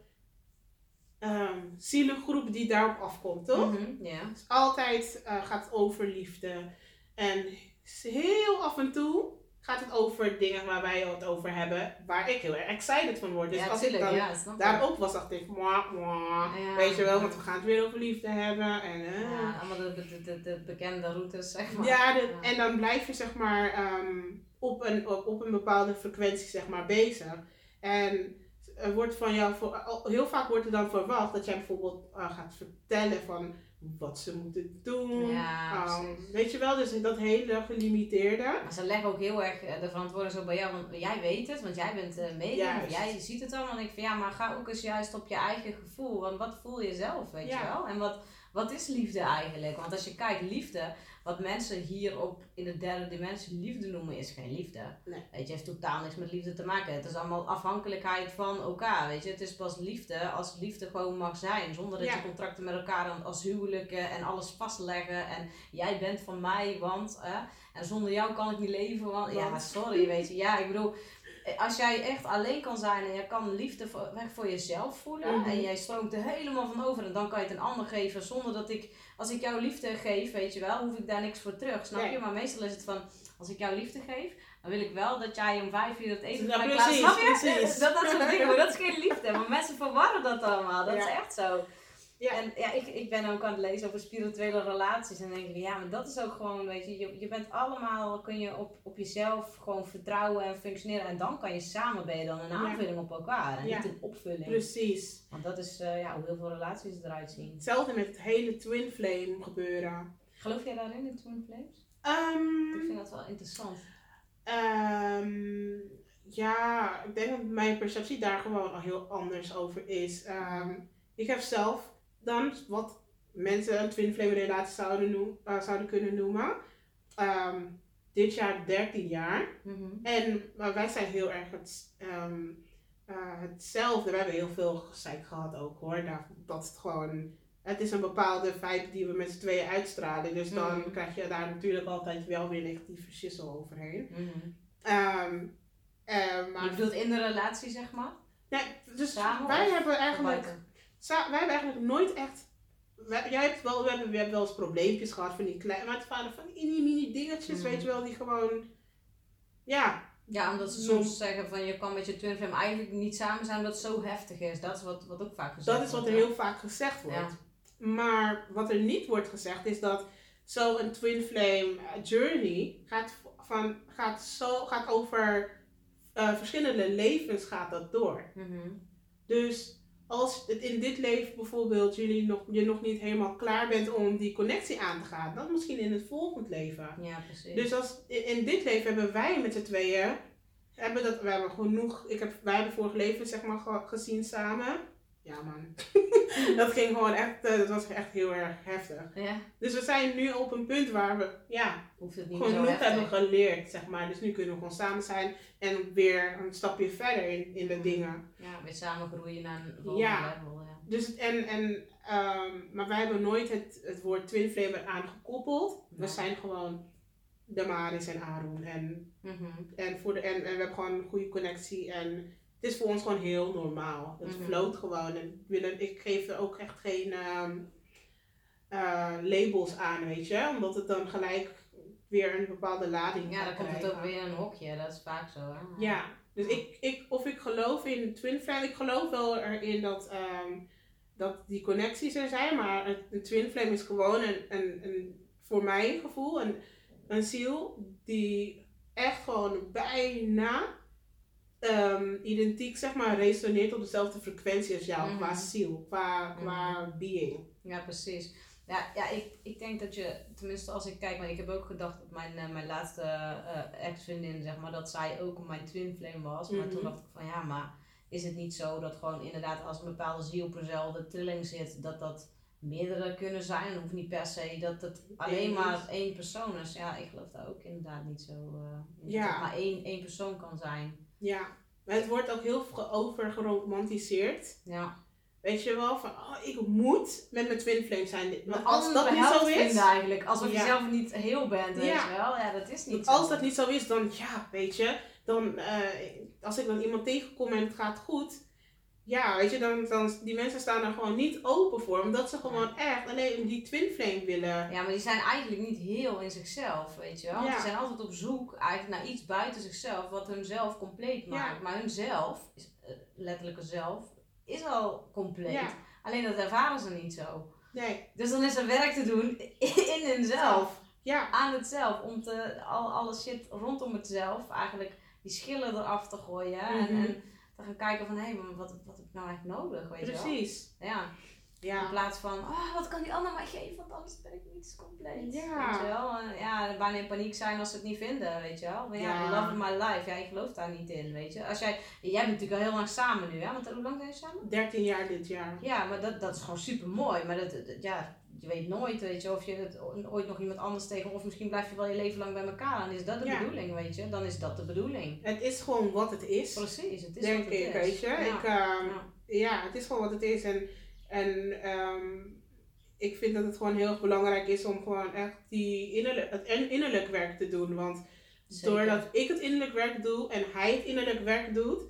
zielengroep die daarop afkomt, toch? Mhm, Ja. Dus altijd eh, gaat over liefde. En heel af en toe gaat het over dingen waar wij het over hebben, waar ik heel erg excited van word. Dus ja, als tuurlijk, ik dan ja, ik. daarop was, dacht ik, mwah, mwah. Ja. weet je wel, want we gaan het weer over liefde hebben. En, eh. Ja, allemaal de, de, de, de bekende routes, zeg maar. Ja, en dan blijf je zeg maar ehm, op, een, op, op een bepaalde frequentie zeg maar bezig. En er wordt van jou, heel vaak wordt er dan verwacht dat jij bijvoorbeeld eh, gaat vertellen van wat ze moeten doen. Ja, Ehm, weet je wel, dus dat hele gelimiteerde. Maar ze leggen ook heel erg eh, de verantwoording zo bij jou, want jij weet het, want jij bent uh, medium, Juist. jij ziet het allemaal. En ik van ja, maar ga ook eens juist op je eigen gevoel, want wat voel je zelf, weet Ja. je wel? En wat, wat is liefde eigenlijk? Want als je kijkt, liefde, wat mensen hier op in de derde dimensie liefde noemen, is geen liefde. Nee. Weet je, heeft totaal niks met liefde te maken. Het is allemaal afhankelijkheid van elkaar, weet je. Het is pas liefde als liefde gewoon mag zijn, zonder dat Ja. je contracten met elkaar als huwelijken en alles vastleggen. En jij bent van mij, want... en zonder jou kan ik niet leven, want... Ja, sorry, weet je. Ja, ik bedoel... Als jij echt alleen kan zijn en je kan liefde voor, weg voor jezelf voelen Mhm. en jij stroomt er helemaal van over en dan kan je het een ander geven zonder dat ik, als ik jou liefde geef, weet je wel, hoef ik daar niks voor terug, snap Nee. je? Maar meestal is het van, als ik jou liefde geef, dan wil ik wel dat jij om vijf uur het eten Ja, klaar snap je? precies. Dat, dat soort dingen, maar dat is geen liefde, maar mensen verwarren dat allemaal, dat is echt zo. Ja. En ja, ik, ik ben ook aan het lezen over spirituele relaties. En dan denk ik, ja, maar dat is ook gewoon, weet je, je, je bent allemaal, kun je op, op jezelf gewoon vertrouwen en functioneren. En dan kan je samen ben je dan een Ja. aanvulling op elkaar. En Ja. niet een opvulling. Precies. Want dat is eh, ja, hoe heel veel relaties eruit zien. Hetzelfde met het hele twin flame gebeuren. Geloof jij daarin, in Twin Flames? Ehm, Ik vind dat wel interessant. Ehm, ja, ik denk dat mijn perceptie daar gewoon al heel anders over is. Ehm, ik heb zelf dan wat mensen een twin flame relatie zouden, noem, eh, zouden kunnen noemen. Ehm, dit jaar 13 jaar. Mhm. En maar wij zijn heel erg het, ehm, eh, hetzelfde. We hebben heel veel gezeik gehad ook hoor. Daar, dat het gewoon. Het is een bepaalde vibe die we met z'n tweeën uitstralen. Dus dan Mhm. krijg je daar natuurlijk altijd wel weer negatieve schissel overheen. Mhm. Ehm, eh, maar Je bedoelt in de relatie, zeg maar? nee, dus Samen wij hebben eigenlijk, wij hebben eigenlijk nooit echt. wij- jij hebt wel, we hebben, we hebben wel eens probleempjes gehad van die kleine, maar het waren van die mini dingetjes, Mhm. weet je wel, die gewoon, ja, Ja, omdat ze soms zeggen van je kan met je twin flame eigenlijk niet samen zijn omdat het zo heftig is. Dat is wat, wat ook vaak gezegd Dat is wat er wordt, heel vaak gezegd wordt. Ja. Maar wat er niet wordt gezegd is dat zo'n twin flame journey gaat, van, gaat, zo, gaat over eh, verschillende levens gaat dat door. Mhm. Dus als het in dit leven bijvoorbeeld jullie nog, je nog niet helemaal klaar bent om die connectie aan te gaan, dan misschien in het volgend leven. Ja, precies. Dus als, in dit leven hebben wij met z'n tweeën, hebben dat, we hebben genoeg, ik heb, wij hebben vorig leven zeg maar ge- gezien samen. Ja man, dat ging gewoon echt, eh, dat was echt heel erg heftig. ja, Dus we zijn nu op een punt waar we, ja, hoeft het niet genoeg hebben geleerd, zeg maar. Dus nu kunnen we gewoon samen zijn en weer een stapje verder in, in de dingen. Ja, weer samen groeien naar een volgende Ja. level. Ja. Dus en, en, ehm, maar wij hebben nooit het, het woord twin flame eraan gekoppeld. We zijn gewoon Damaris en Aaron. En, Mhm. en, voor de, en, en we hebben gewoon een goede connectie. En het is voor ons gewoon heel normaal. Het floot gewoon. En ik wil er- ik geef er ook echt geen ehm, eh, labels aan, weet je. Omdat het dan gelijk weer een bepaalde lading Ja, dan komt het ook weer een hokje. Dat is vaak zo, hè? Ja, dus ik, ik, of ik geloof in twin flame, ik geloof wel erin dat, ehm, dat die connecties er zijn, maar een twin flame is gewoon een, een, een voor mijn gevoel een, een ziel die echt gewoon bijna ehm, identiek zeg maar resoneert op dezelfde frequentie als jou, Mhm. qua ziel, qua, qua being. Ja, precies. Ja, ja ik, ik denk dat je, tenminste als ik kijk, maar ik heb ook gedacht dat mijn, eh, mijn laatste eh, ex-vriendin, zeg maar, dat zij ook mijn twin flame was. Maar Mhm. toen dacht ik van ja, maar is het niet zo dat gewoon inderdaad als een bepaalde ziel op dezelfde trilling zit, dat dat meerdere kunnen zijn? Het hoeft niet per se dat het alleen maar één persoon is. Ja, ik geloof daar ook inderdaad niet zo in. Ja. Dat het maar één, één persoon kan zijn. Ja, maar het wordt ook heel veel overgeromantiseerd. Ja. Weet je wel, van oh, ik moet met mijn twin flame zijn. Want als dat niet zo is, eigenlijk, alsof Ja. je zelf niet heel bent, weet Ja. je wel. Ja, dat is niet zo. als dat niet zo is, dan ja, weet je, dan eh, als ik dan iemand tegenkom en het gaat goed, ja, weet je, dan, dan die mensen staan er gewoon niet open voor, omdat ze gewoon echt alleen die twin flame willen. Ja, maar die zijn eigenlijk niet heel in zichzelf, weet je wel. Ja. Die zijn altijd op zoek eigenlijk naar iets buiten zichzelf, wat hun zelf compleet maakt. Ja. Maar hun zelf, is, eh, letterlijke zelf, is al compleet. Alleen dat ervaren ze niet zo. Nee, Dus dan is er werk te doen in hunzelf. ja, Aan het zelf. Om te, al, alle shit rondom het zelf, eigenlijk die schillen eraf te gooien. en, Mhm. en gaan kijken van, hé, maar wat, wat heb ik nou eigenlijk nodig, weet je wel. precies. Ja. In Ja, plaats van, oh, wat kan die ander mij geven, want anders ben ik niet compleet. Ja. Weet je wel? Ja, bijna in paniek zijn als ze het niet vinden, weet je wel. Maar ja, Ja. love of my life, ja, ik geloof daar niet in, weet je. Als jij, jij bent natuurlijk al heel lang samen nu, hè? Want hoe lang zijn je samen? 13 jaar dit jaar. Ja, maar dat, dat is gewoon super mooi. Maar dat, dat- ja, je weet nooit, weet je, of je het ooit nog iemand anders tegen, of misschien blijf je wel je leven lang bij elkaar. En is dat de Ja. bedoeling, weet je? Dan is dat de bedoeling. Het is gewoon wat het is, Precies, het is denk wat het ik, is. weet je. Ja. Ik, ehm, Ja. ja, het is gewoon wat het is. En, en ehm, ik vind dat het gewoon heel erg belangrijk is om gewoon echt die innerlijk, het in- innerlijk werk te doen. Want Zeker. doordat ik het innerlijk werk doe en hij het innerlijk werk doet,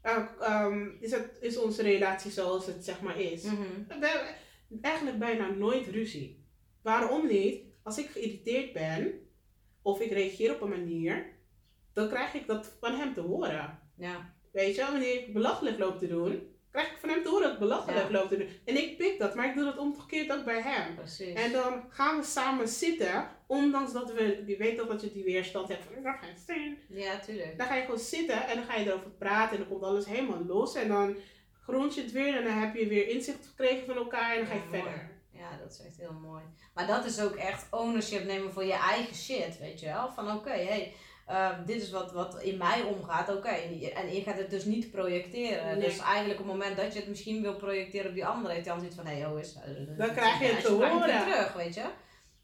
eh, ehm, is, het, is onze relatie zoals het zeg maar is. Mhm. We eigenlijk bijna nooit ruzie. Waarom niet? Als ik geïrriteerd ben of ik reageer op een manier, dan krijg ik dat van hem te horen. Ja, Weet je, wanneer ik belachelijk loop te doen, krijg ik van hem te horen dat ik belachelijk Ja. loop te doen. En ik pik dat, maar ik doe dat omgekeerd ook bij hem. precies. En dan gaan we samen zitten, ondanks dat we, je weet toch dat je die weerstand hebt van, ik ga geen steen. Ja, tuurlijk. Dan ga je gewoon zitten en dan ga je erover praten en dan komt alles helemaal los. En dan grond je het weer en dan heb je weer inzicht gekregen van elkaar en dan ga je Ja, mooi. verder. Ja, dat is echt heel mooi. Maar dat is ook echt ownership nemen voor je eigen shit, weet je wel. Van oké, hey, eh, dit is wat, wat in mij omgaat, oké. En je- En je gaat het dus niet projecteren. Nee. Dus eigenlijk op het moment dat je het misschien wil projecteren op die andere, heeft die ander zoiets van, hé, hey, hoe is het? Dan krijg je het te horen. terug, weet je.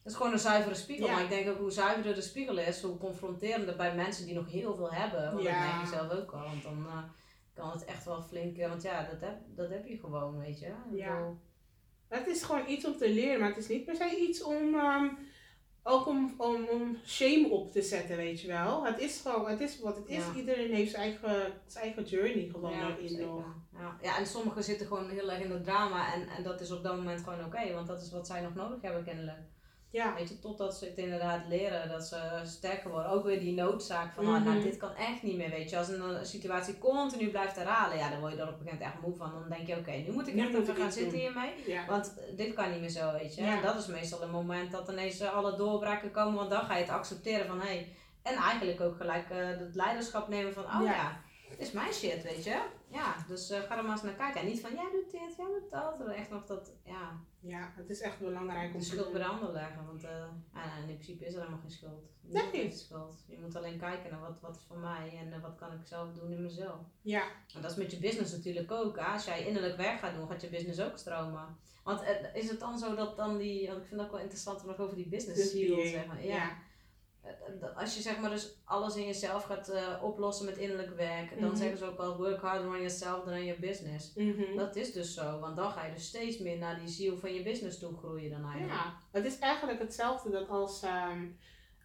Dat is gewoon een zuivere spiegel. Ja. Maar ik denk ook hoe zuiverder de spiegel is, hoe confronterender bij mensen die nog heel veel hebben. Want dat Ja. merk je zelf ook al. Want dan eh, kan het echt wel flink, eh, want ja, dat heb, dat heb je gewoon, weet je. Ik Ja. bedoel, Het is gewoon iets om te leren, maar het is niet per se iets om, ehm, ook om, om, om shame op te zetten, weet je wel. Het is gewoon, het is wat het is. Ja. Iedereen heeft zijn eigen, zijn eigen journey gewoon Ja, nog. Ja. ja, en sommigen zitten gewoon heel erg in het drama en, en dat is op dat moment gewoon oké, want dat is wat zij nog nodig hebben kennelijk. Ja, Weet je, totdat ze het inderdaad leren, dat ze sterker worden. Ook weer die noodzaak van, Mhm. nou dit kan echt niet meer, weet je. Als een, een situatie continu blijft herhalen, ja, dan word je er op een gegeven moment echt moe van. Dan denk je, oké, nu moet ik Nu echt even gaan zitten doen. hiermee. ja. Want eh, dit kan niet meer zo, weet je. Ja. En dat is meestal een moment dat ineens eh, alle doorbraken komen, want dan ga je het accepteren van, hé, hey, en eigenlijk ook gelijk eh, het leiderschap nemen van, oh ja. Ja. Is mijn shit, weet je. Ja, dus eh, ga er maar eens naar kijken. En niet van, jij doet dit, jij doet dat. Maar echt nog dat, ja, Ja, het is echt belangrijk om de te schuld bij de leggen. Want eh, ja, in principe is er helemaal geen schuld. Nee. Heeft schuld. Je moet alleen kijken naar wat, wat is van mij en eh, wat kan ik zelf doen in mezelf. Ja, En dat is met je business natuurlijk ook. Hè? Als jij innerlijk werk gaat doen, gaat je business ook stromen. Want is het dan zo dat dan die, want ik vind het ook wel interessant om nog over die business Dus seal die- zeg maar. ja. Ja. Eh, Als je zeg maar dus alles in jezelf gaat eh, oplossen met innerlijk werk, dan Mhm. zeggen ze ook al work harder on yourself than on your business. Mhm. Dat is dus zo, want dan ga je dus steeds meer naar die ziel van je business toe groeien dan eigenlijk. Ja, het is eigenlijk hetzelfde dat als, ehm,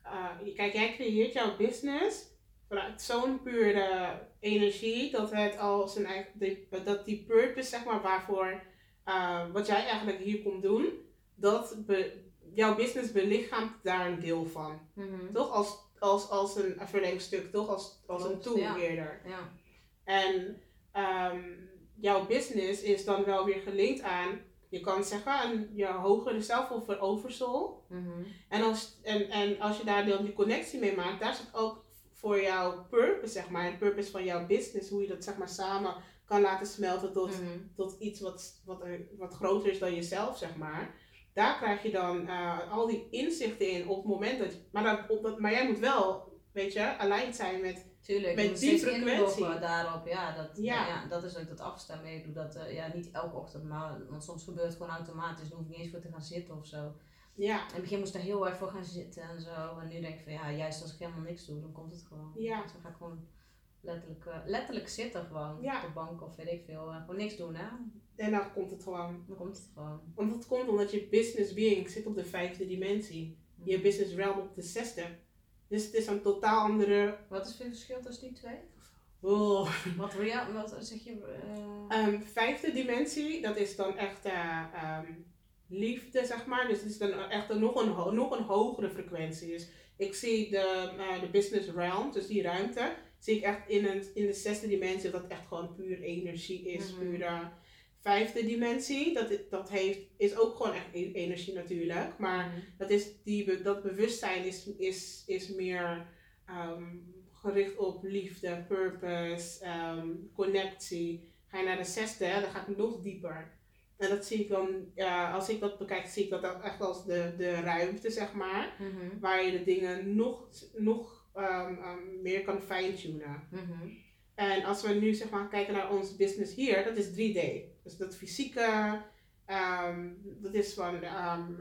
eh, kijk, jij creëert jouw business vanuit zo'n pure energie dat het als een eigen, die- dat die purpose, zeg maar, waarvoor, wat jij eigenlijk hier komt doen, dat be- jouw business belichaamt daar een deel van. Mhm. Toch als, als, als een verlengstuk, toch als, als een tool ja. eerder. Ja. En ehm, jouw business is dan wel weer gelinkt aan, je kan zeggen, aan je hogere zelf of een oversoul. Mhm. En als, en, en als je daar dan die connectie mee maakt, daar zit ook voor jouw purpose, zeg maar, en purpose van jouw business, hoe je dat zeg maar samen kan laten smelten tot, Mhm. tot iets wat, wat, wat groter is dan jezelf, zeg maar. Daar krijg je dan eh, al die inzichten in op het moment dat je, maar, op dat, maar jij moet wel, weet je, aligned zijn met, Tuurlijk, Met die frequentie. daarop. Ja, dat, Ja. ja. dat is ook dat afstemmen. Ik doe dat eh, ja, niet elke ochtend, maar want soms gebeurt het gewoon automatisch. Dan hoef ik niet eens voor te gaan zitten of zo. ja, In het begin moest ik er heel erg voor gaan zitten en zo. En nu denk ik van ja, juist als ik helemaal niks doe, dan komt het gewoon. Ja. Dus dan ga ik gewoon letterlijk, eh, letterlijk zitten gewoon. Ja. Op de bank of weet ik veel. Gewoon niks doen hè. En dan komt het gewoon. Dan komt het gewoon. Want dat komt omdat je business being zit op de vijfde dimensie. Je business realm op de zesde. Dus het is een totaal andere. Wat is het verschil tussen die twee? Oh. Wat, real, wat zeg je? eh, Ehm, vijfde dimensie, dat is dan echt eh, ehm, liefde, zeg maar. Dus het is dan echt een, nog, een, nog een hogere frequentie. Dus ik zie de, eh, de business realm, dus die ruimte, zie ik echt in, een, in de zesde dimensie, dat echt gewoon puur energie is. Mhm. Pure vijfde dimensie, dat, dat heeft, is ook gewoon echt e- energie natuurlijk. Maar dat, is die, dat bewustzijn is, is, is meer ehm, gericht op liefde, purpose, ehm, connectie. Ga je naar de zesde, dan gaat het nog dieper. En dat zie ik dan, als ik dat bekijk, zie ik dat echt als de, de ruimte, zeg maar. Mhm. Waar je de dingen nog, nog ehm, meer kan fine-tunen. Mhm. En als we nu zeg maar kijken naar ons business hier, dat is 3D. Dus dat fysieke, ehm, dat is van ehm,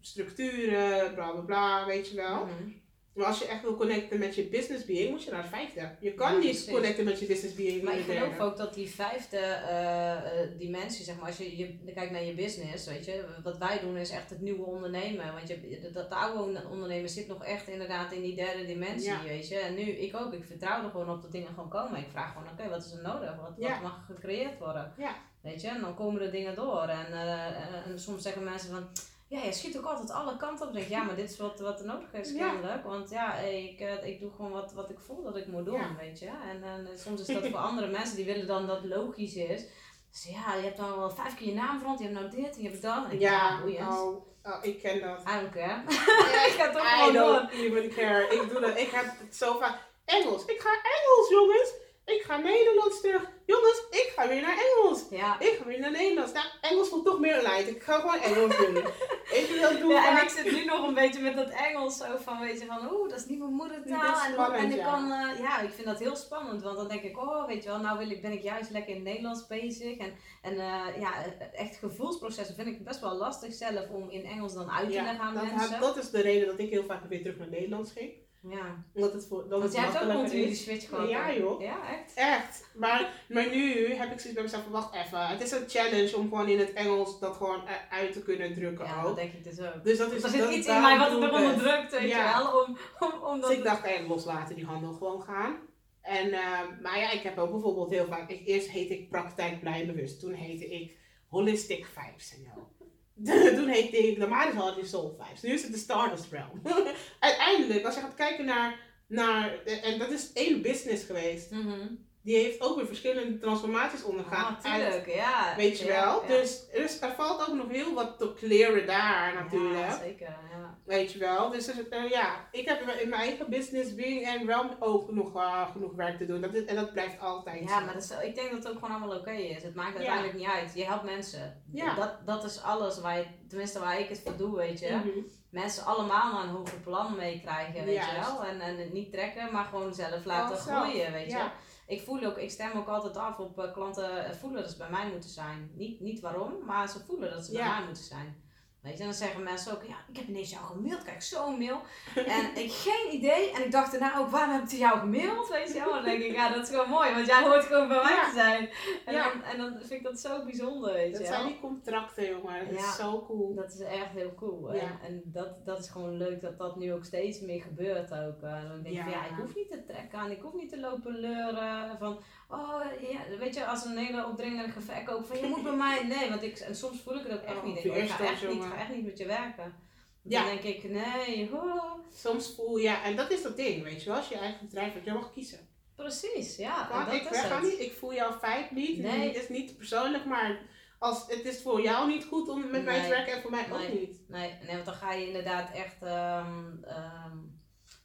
structuren, bla bla bla, weet je wel. Mhm. Maar als je echt wil connecten met je business being, moet je naar de vijfde. Je kan Ja, niet precies. connecten met je business being Maar ik geloof ook dat die vijfde eh, eh, dimensie, zeg maar, als je, je kijkt naar je business, weet je, wat wij doen is echt het nieuwe ondernemen. Want je, dat, oude ondernemen zit nog echt inderdaad in die derde dimensie, Ja. weet je. En nu, ik ook, ik vertrouw er gewoon op dat dingen gewoon komen. Ik vraag gewoon, oké, wat is er nodig? Wat, Ja. wat mag gecreëerd worden? Ja. Weet je, en dan komen er dingen door. En, eh, en soms zeggen mensen van, ja, je schiet ook altijd alle kanten op. Denk ja, maar dit is wat, wat er nodig is Ja. kennelijk. Want ja, ik, eh, ik doe gewoon wat, wat ik voel dat ik moet doen, Ja. weet je. En, en eh, soms is dat voor andere mensen, die willen dan dat logisch is. Dus ja, je hebt dan wel vijf keer je naam veranderd, je hebt nou dit, en je hebt dat. En Ja, boeiend. oh, oh, ik ken dat. I don't care. ik ga toch I gewoon door. don't even care. Ik doe dat. Ik heb het zo vaak. Engels. Ik ga Engels, jongens. Ik ga Nederlands terug. Jongens, ik ga weer naar Engels. Ja. Ik ga weer naar Nederlands. Nou, Engels voelt toch meer lijkt. Ik ga gewoon Engels doen. ik dat doen Ja, en ik zit nu nog een beetje met dat Engels zo van, weet je, van oeh, dat is niet mijn Dat moedertaal. is En, spannend, en ik ja. kan, eh, ja, ik vind dat heel spannend, want dan denk ik, oh, weet je wel, nou wil ik, ben ik juist lekker in het Nederlands bezig. En, en eh, ja, echt gevoelsprocessen vind ik best wel lastig zelf om in Engels dan uit te Ja, leggen aan dat, mensen. dat is de reden dat ik heel vaak weer terug naar Nederlands ging. Ja, Omdat het voor, dat want jij hebt ook continu die switch gehad. Ja, joh. Ja, echt? Echt. Maar, maar nu heb ik zoiets bij mezelf van, wacht even. Het is een challenge om gewoon in het Engels dat gewoon uit te kunnen drukken Ja, ook. dat denk ik dus ook. Dus dat is er zit iets in mij wat het eronder drukt, weet Ja. je wel, om, om, om dat... Dus ik dacht, eh, loslaten, die handel gewoon gaan. En, eh, maar ja, ik heb ook bijvoorbeeld heel vaak, ik, eerst heette ik praktijk blij bewust. Toen heette ik holistic vibes en zo. Toen heette ik de Maris Hardy Soul Vibes. Nu is het de Stardust Realm. Uiteindelijk, als je gaat kijken naar, naar en dat is één business geweest. Mhm. Die heeft ook weer verschillende transformaties ondergaan. Ah, uit- tuurlijk, ja. weet je Ja, wel? ja. Dus, dus er valt ook nog heel wat te kleren daar natuurlijk. Ja, zeker, ja. Weet je wel? Dus er- eh, ja, ik heb in mijn- eigen business being en wel ook nog, eh, genoeg werk te doen. Dat is, en dat blijft altijd Ja, zo. maar dat is, ik denk dat het ook gewoon allemaal oké is. Het maakt uiteindelijk niet uit. Je helpt mensen. Ja. Dat, dat is alles waar je, tenminste waar ik het voor doe, weet je. Mhm. Mensen allemaal naar een hoger plan meekrijgen, weet je wel. En, en het niet trekken, maar gewoon zelf laten Oh, groeien, weet je. Ik voel ook, ik stem ook altijd af op eh, klanten eh, voelen dat ze bij mij moeten zijn. Niet, niet waarom, maar ze voelen dat ze bij mij moeten zijn. Weet je, en dan zeggen mensen ook, ja, ik heb ineens jou gemaild, kijk, zo'n mail. En ik geen idee, en ik dacht daarna ook, waarom heb ik jou gemaild, weet je wel. Dan denk ik, ja, dat is gewoon mooi, want jij hoort gewoon bij mij Ja. te zijn. En, Ja. dan, en dan vind ik dat zo bijzonder, weet Dat je zijn wel. die contracten, jongen. Dat Ja. is zo cool. Dat is echt heel cool. En, en dat, dat is gewoon leuk dat dat nu ook steeds meer gebeurt ook. Eh, dan denk ik, ja, ik hoef niet te trekken aan, ik hoef niet te lopen leuren. Van, oh, ja, weet je, als een hele opdringerige verkoop van, je moet bij mij. Nee, want ik, en soms voel ik het ook echt Oh, niet. Ik, ga echt niet, ga echt niet met je werken. Ja. Dan denk ik, nee, oh. Soms voel ja, en dat is dat ding, weet je wel. Als je eigen bedrijf hebt, jij mag kiezen. Precies, ja. dat ik niet, ik voel jouw feit niet. Nee. Het is niet persoonlijk, maar als, het is voor jou niet goed om met mij te werken en voor mij ook niet. Nee, nee, want dan ga je inderdaad echt. ehm, ehm,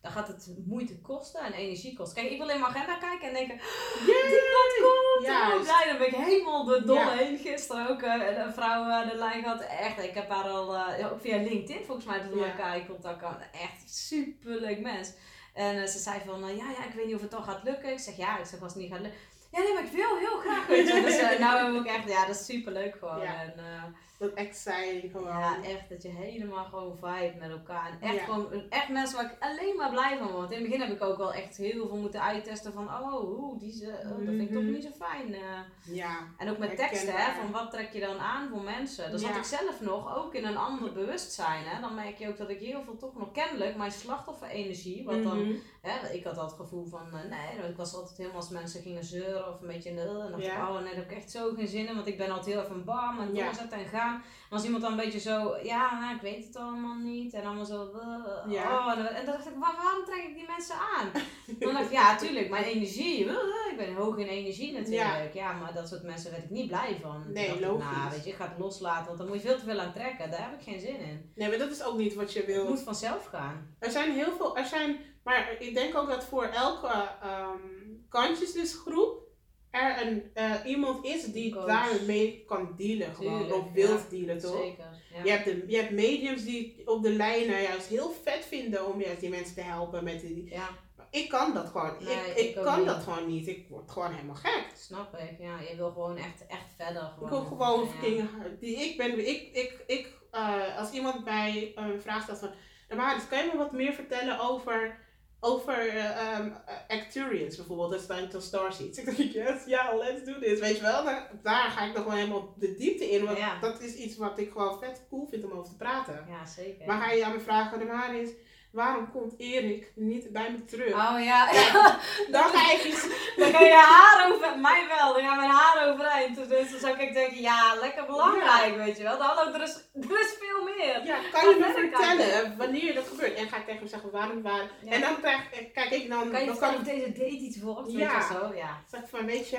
dan gaat het moeite kosten en energie kosten. Kijk, ik wil in mijn agenda kijken en denken: die klant komt! Juist. Oh, blij, dan ben ik helemaal de dolle Ja. heen. Gisteren ook eh, een vrouw aan de lijn gehad. Echt, ik heb haar al eh, ook via LinkedIn volgens mij dat we Ja. elkaar contact kwamen. Echt super leuk mens. En eh, ze zei van: eh, ja, ja, ik weet niet of het toch gaat lukken. Ik zeg ja, ik zeg als het niet gaat lukken. Ja, nee, maar ik wil heel graag. Weet je. Dus eh, nou hebben we ook echt, ja, dat is super leuk gewoon. Ja. En, Dat exciting gewoon. ja, echt dat je helemaal gewoon vibe met elkaar. En echt Ja. gewoon, echt mensen waar ik alleen maar blij van word. Want in het begin heb ik ook wel echt heel veel moeten uittesten van, oh, die is, eh, oh, dat vind ik toch Mhm. niet zo fijn. eh. Ja. En ook met teksten, hè, van wat trek je dan aan voor mensen. Dan zat Ja. ik zelf nog ook in een ander bewustzijn. Hè. Dan merk je ook dat ik heel veel toch nog kennelijk mijn slachtofferenergie, wat dan Mhm. Hè, ik had al het gevoel van, eh, nee, ik was altijd helemaal als mensen gingen zeuren of een beetje in de en dacht ik, Ja. oh, nee, daar heb ik echt zo geen zin in, want ik ben altijd heel erg van bam en Ja. doorzetten en gaan. En als iemand dan een beetje zo, ja, nou, ik weet het allemaal niet en allemaal zo, eh, Ja. oh, en dan, en dan dacht ik, waar, waarom trek ik die mensen aan? dan dacht ik, ja, tuurlijk, mijn energie, eh, ik ben hoog in energie natuurlijk, ja. maar dat soort mensen werd ik niet blij van. Nee, dacht ik, logisch. nou, weet je, ik ga het loslaten, want dan moet je veel te veel aan trekken, daar heb ik geen zin in. Nee, maar dat is ook niet wat je Het wil. moet vanzelf gaan. Er zijn heel veel, er zijn, maar ik denk ook dat voor elke ehm consciousnessgroep er een, eh, iemand is die Coach. daarmee kan dealen gewoon. Tuurlijk, of wil ja. dealen, toch? Zeker, ja. Je hebt, de, je hebt mediums die op de lijnen juist heel vet vinden om juist die mensen te helpen met die. ja. Ik kan dat gewoon. Nee, ik ik kan niet. dat gewoon niet. Ik word gewoon helemaal gek. Snap ik, ja. Je wil gewoon echt, echt verder. Gewoon. Ik wil gewoon fucking die ik ben. Ik, ik, ik, eh, als iemand mij eh, een vraag stelt van, nou, maar dus kan je me wat meer vertellen over, over um, Acturians bijvoorbeeld, dat staan tot Starseeds. Ik denk, yes, ja, let's do this, weet je wel. Daar, daar ga ik nog gewoon helemaal de diepte in, want Ja. dat is iets wat ik gewoon vet cool vind om over te praten. Ja, zeker. Maar ga je aan me vragen, de waar is, waarom komt Erik niet bij me terug? Oh ja, Dan ga ik iets... dan ga je haar over, mij wel, dan gaat mijn haar overeind. Dus dan zou ik denken, ja, lekker belangrijk, weet je wel. Hallo, er is, er is veel meer. Ja, kan je me vertellen wanneer dat gebeurt? En ga ik tegen hem zeggen waarom, waar. Ja. En dan krijg, kijk ik dan, Kan je dan kan of deze date iets wordt? Ja. Zo, ja. zeg ik van, weet je,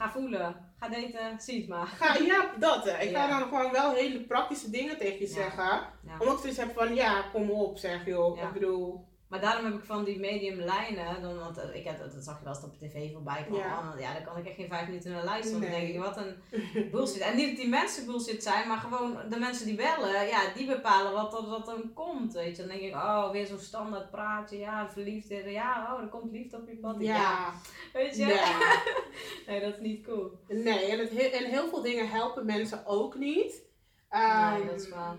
Ga voelen, ga daten, zie het maar. ga, ja, dat. hè. Ik Ja. ga dan gewoon wel hele praktische dingen tegen je Ja. zeggen. Omdat ik zoiets heb van, ja, kom op, zeg joh. Ik bedoel, Maar daarom heb ik van die medium lijnen, dan, want eh, ik heb, dat zag je wel eens op tv voorbij komen. Ja. Daar kan ik echt geen vijf minuten naar luisteren. Dan Nee. denk ik, wat een bullshit. En niet dat die mensen bullshit zijn, maar gewoon de mensen die bellen, ja, die bepalen wat er, wat dan komt. Weet je. Dan denk ik, oh, weer zo'n standaard praatje, ja, verliefd. Ja, oh, er komt liefde op je pad. Ja. ja. weet je. Nee. nee, dat is niet cool. Nee, en, het, he- en heel veel dingen helpen mensen ook niet. Nee, Ehm, dat is waar.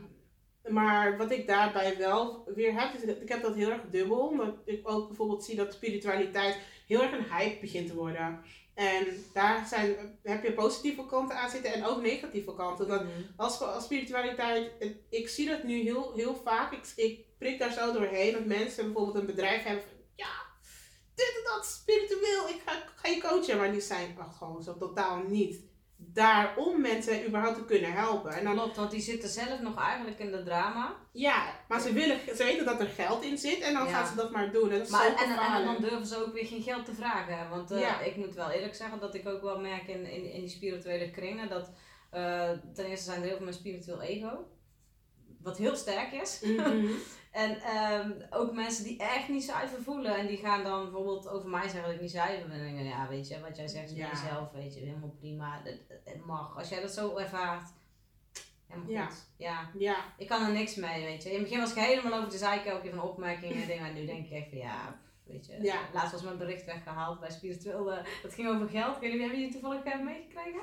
Maar wat ik daarbij wel weer heb, is ik heb dat heel erg dubbel. Omdat ik ook bijvoorbeeld zie dat spiritualiteit heel erg een hype begint te worden. En daar zijn, heb je positieve kanten aan zitten en ook negatieve kanten. Dat Mhm. als, als spiritualiteit, ik zie dat nu heel, heel vaak. Ik, ik prik daar zo doorheen dat mensen bijvoorbeeld een bedrijf hebben van, ja, dit en dat, spiritueel, ik ga, ik ga je coachen. Maar die zijn echt gewoon zo totaal niet daar om mensen überhaupt te kunnen helpen. En dan, Klopt, want die zitten zelf nog eigenlijk in de drama. ja, maar ze, willen, ze weten dat er geld in zit en dan Ja. gaan ze dat maar doen. Dat is Maar, en, en, en dan durven ze ook weer geen geld te vragen. Want eh, Ja. ik moet wel eerlijk zeggen dat ik ook wel merk in, in, in die spirituele kringen dat eh, ten eerste zijn er heel veel met spiritueel ego. Wat heel sterk is. Mhm. En ehm, ook mensen die echt niet zuiver voelen. En die gaan dan bijvoorbeeld over mij zeggen dat ik niet zuiver ben. En dan denk ik, ja, weet je, wat jij zegt van Ja. jezelf, weet je, helemaal prima. Het, het mag. Als jij dat zo ervaart, helemaal Ja. goed. Ja. Ja, Ik kan er niks mee, weet je. In het begin was ik helemaal over de zeiken, keer van opmerkingen en dingen. En nu denk ik van, ja, weet je. Ja. Laatst was mijn bericht weggehaald bij Spiritueel. eh, dat ging over geld. Ik weet niet, hebben jullie toevallig eh, meegekregen?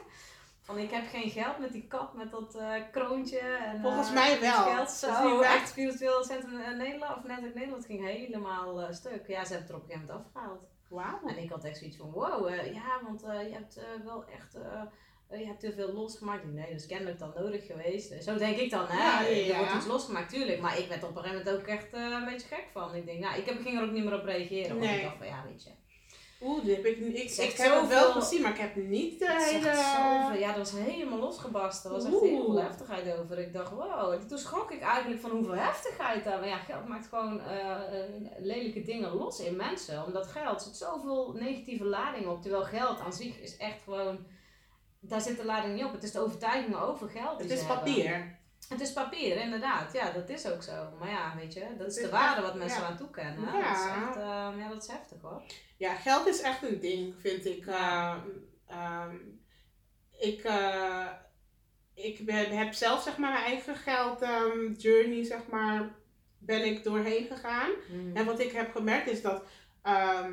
Van, ik heb geen geld met die kat, met dat eh, kroontje. En, Volgens eh, mij wel. Geld. Dat Zo, ik echt Spiritueel Centrum in Nederland, of net uit Nederland, ging helemaal eh, stuk. Ja, ze hebben het er op een gegeven moment afgehaald. wauw. En ik had echt zoiets van, wow, eh, ja, want eh, je hebt eh, wel echt, eh, eh, je hebt te veel losgemaakt. Ik denk, Nee, dat is kennelijk dan nodig geweest. Eh, Zo denk ik dan, hè. Ja. Er wordt iets losgemaakt, tuurlijk. Maar ik werd op een gegeven moment ook echt eh, een beetje gek van. Ik denk, nou, ik heb, ging er ook niet meer op reageren. Want Nee. ik dacht van, ja, weet je. Oeh, die heb ik, ik, ik, Zegt heb het wel gezien, maar ik heb niet de hele... zoveel- ja, dat was helemaal losgebarst. Er was echt heel veel heftigheid over. Ik dacht, wow. En toen schrok ik eigenlijk van hoeveel heftigheid daar. Maar ja, geld maakt gewoon eh, eh, lelijke dingen los in mensen. Omdat geld zit zoveel negatieve lading op. Terwijl geld aan zich is echt gewoon... Daar zit de lading niet op. Het is de overtuiging over geld. Het is papier. Het is papier, inderdaad. Ja, dat is ook zo. Maar ja, weet je, dat is de waarde wat mensen ja. aan toekennen. Ja. Dat is echt, ehm, ja, dat is heftig hoor. Ja, geld is echt een ding, vind ik. Eh, ehm, ik eh, ik ben, heb zelf zeg maar mijn eigen geld ehm, journey, zeg maar, ben ik doorheen gegaan. Mhm. En wat ik heb gemerkt is dat ehm,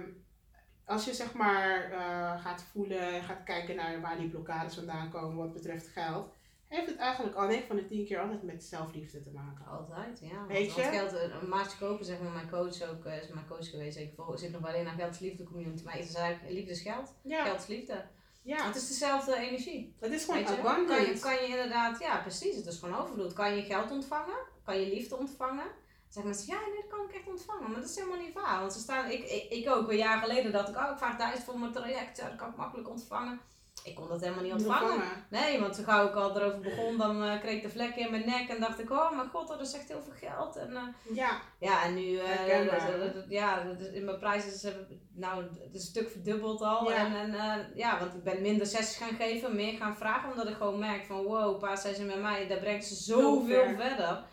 als je zeg maar eh, gaat voelen, gaat kijken naar waar die blokkades vandaan komen wat betreft geld, heeft het eigenlijk al 9 van de 10 keer altijd met zelfliefde te maken. Altijd, ja. Weet je? geld, eh, een maatje kopen, zeg maar, mijn coach ook, eh, is mijn coach geweest. Ik zit nog wel in is liefde community, maar is eigenlijk liefde is geld, Ja, geld is liefde. ja. Het is dezelfde energie. het is gewoon Weet je? abundant. Kan je, kan je inderdaad, ja precies, het is gewoon overvloed. Kan je geld ontvangen? Kan je liefde ontvangen? Zeggen mensen, ja dat kan ik echt ontvangen. Maar dat is helemaal niet waar. Want ze staan, ik, ik, ik ook, een jaar geleden dacht ik, oh ik vraag duizend voor mijn traject, ja, dat kan ik makkelijk ontvangen. Ik kon dat helemaal niet ontvangen. Nee, want toen gauw ik al erover begon, dan eh, kreeg ik de vlekken in mijn nek en dacht ik, oh mijn god, dat is echt heel veel geld. En, eh, Ja, ja, en nu, eh, dat- dat- ja, dat in mijn prijs is nou, het is een stuk verdubbeld al. Ja. En, en ja, want ik ben minder sessies gaan geven, meer gaan vragen, omdat ik gewoon merk van, wow, een paar sessies met mij, daar brengt ze zoveel ver. verder.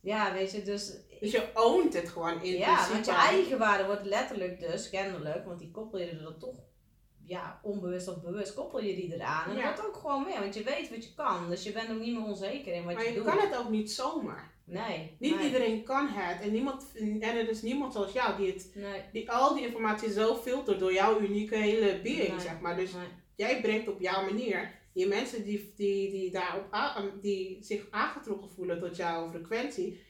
Ja, weet je, dus dus je oont het gewoon in ja, principe. want je eigen waarde wordt letterlijk dus, kennelijk, want die koppel je er toch, ja, onbewust of bewust koppel je die eraan. En Ja. dat ook gewoon meer, want je weet wat je kan. Dus je bent ook niet meer onzeker in wat Maar je, je doet. kan het ook niet zomaar. Nee. Niet nee, iedereen kan het. En, niemand, en er is niemand zoals jou die, het, Nee. die al die informatie zo filtert door jouw unieke hele being, Nee. zeg maar. Dus jij brengt op jouw manier. Die mensen die, die, die, daarop die zich aangetrokken voelen tot jouw frequentie.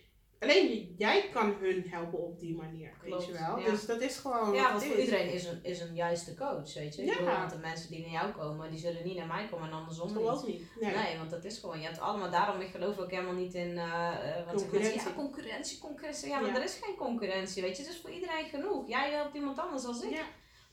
Alleen jij kan hun helpen op die manier, weet je wel. ja. Dus dat is gewoon Ja, wat want voor is. iedereen is een, is een juiste coach, weet je. Ik Ja. bedoel, want de mensen die naar jou komen, die zullen niet naar mij komen en andersom niet. ook niet. Nee. Nee, want dat is gewoon, je hebt allemaal, daarom ik geloof ook helemaal niet in, zeggen mensen, Concurrentie. ja, concurrentie, concurrentie. Ja, maar er is geen concurrentie, weet je. Het is voor iedereen genoeg. Jij helpt iemand anders als ik.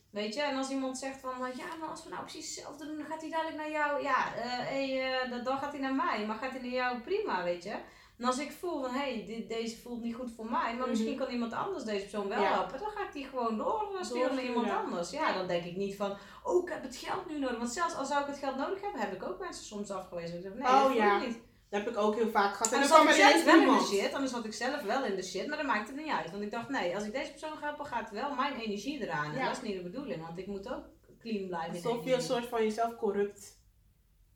Weet je, en als iemand zegt van, eh, ja, maar als we nou precies hetzelfde doen, dan gaat hij dadelijk naar jou. Ja, eh, hey, eh, dan gaat hij naar mij, maar gaat hij naar jou, prima, weet je. En als ik voel van, hé, hey, dit, deze voelt niet goed voor mij, maar Mhm. misschien kan iemand anders deze persoon wel Ja. helpen, dan ga ik die gewoon doorsturen naar iemand anders. Ja, dan denk ik niet van, oh, ik heb het geld nu nodig. Want zelfs als zou ik het geld nodig hebben, heb ik ook mensen soms afgewezen. Ik zeg, nee, Oh, dat ja. niet. Dat heb ik ook heel vaak gehad. En dan zat ik zelf wel in de shit, anders zat ik zelf wel in de shit, maar dat maakt het niet uit. Want ik dacht, nee, als ik deze persoon ga helpen, gaat wel mijn energie eraan. En Ja. dat is niet de bedoeling, want ik moet ook clean blijven. Alsof je een soort van jezelf corrupt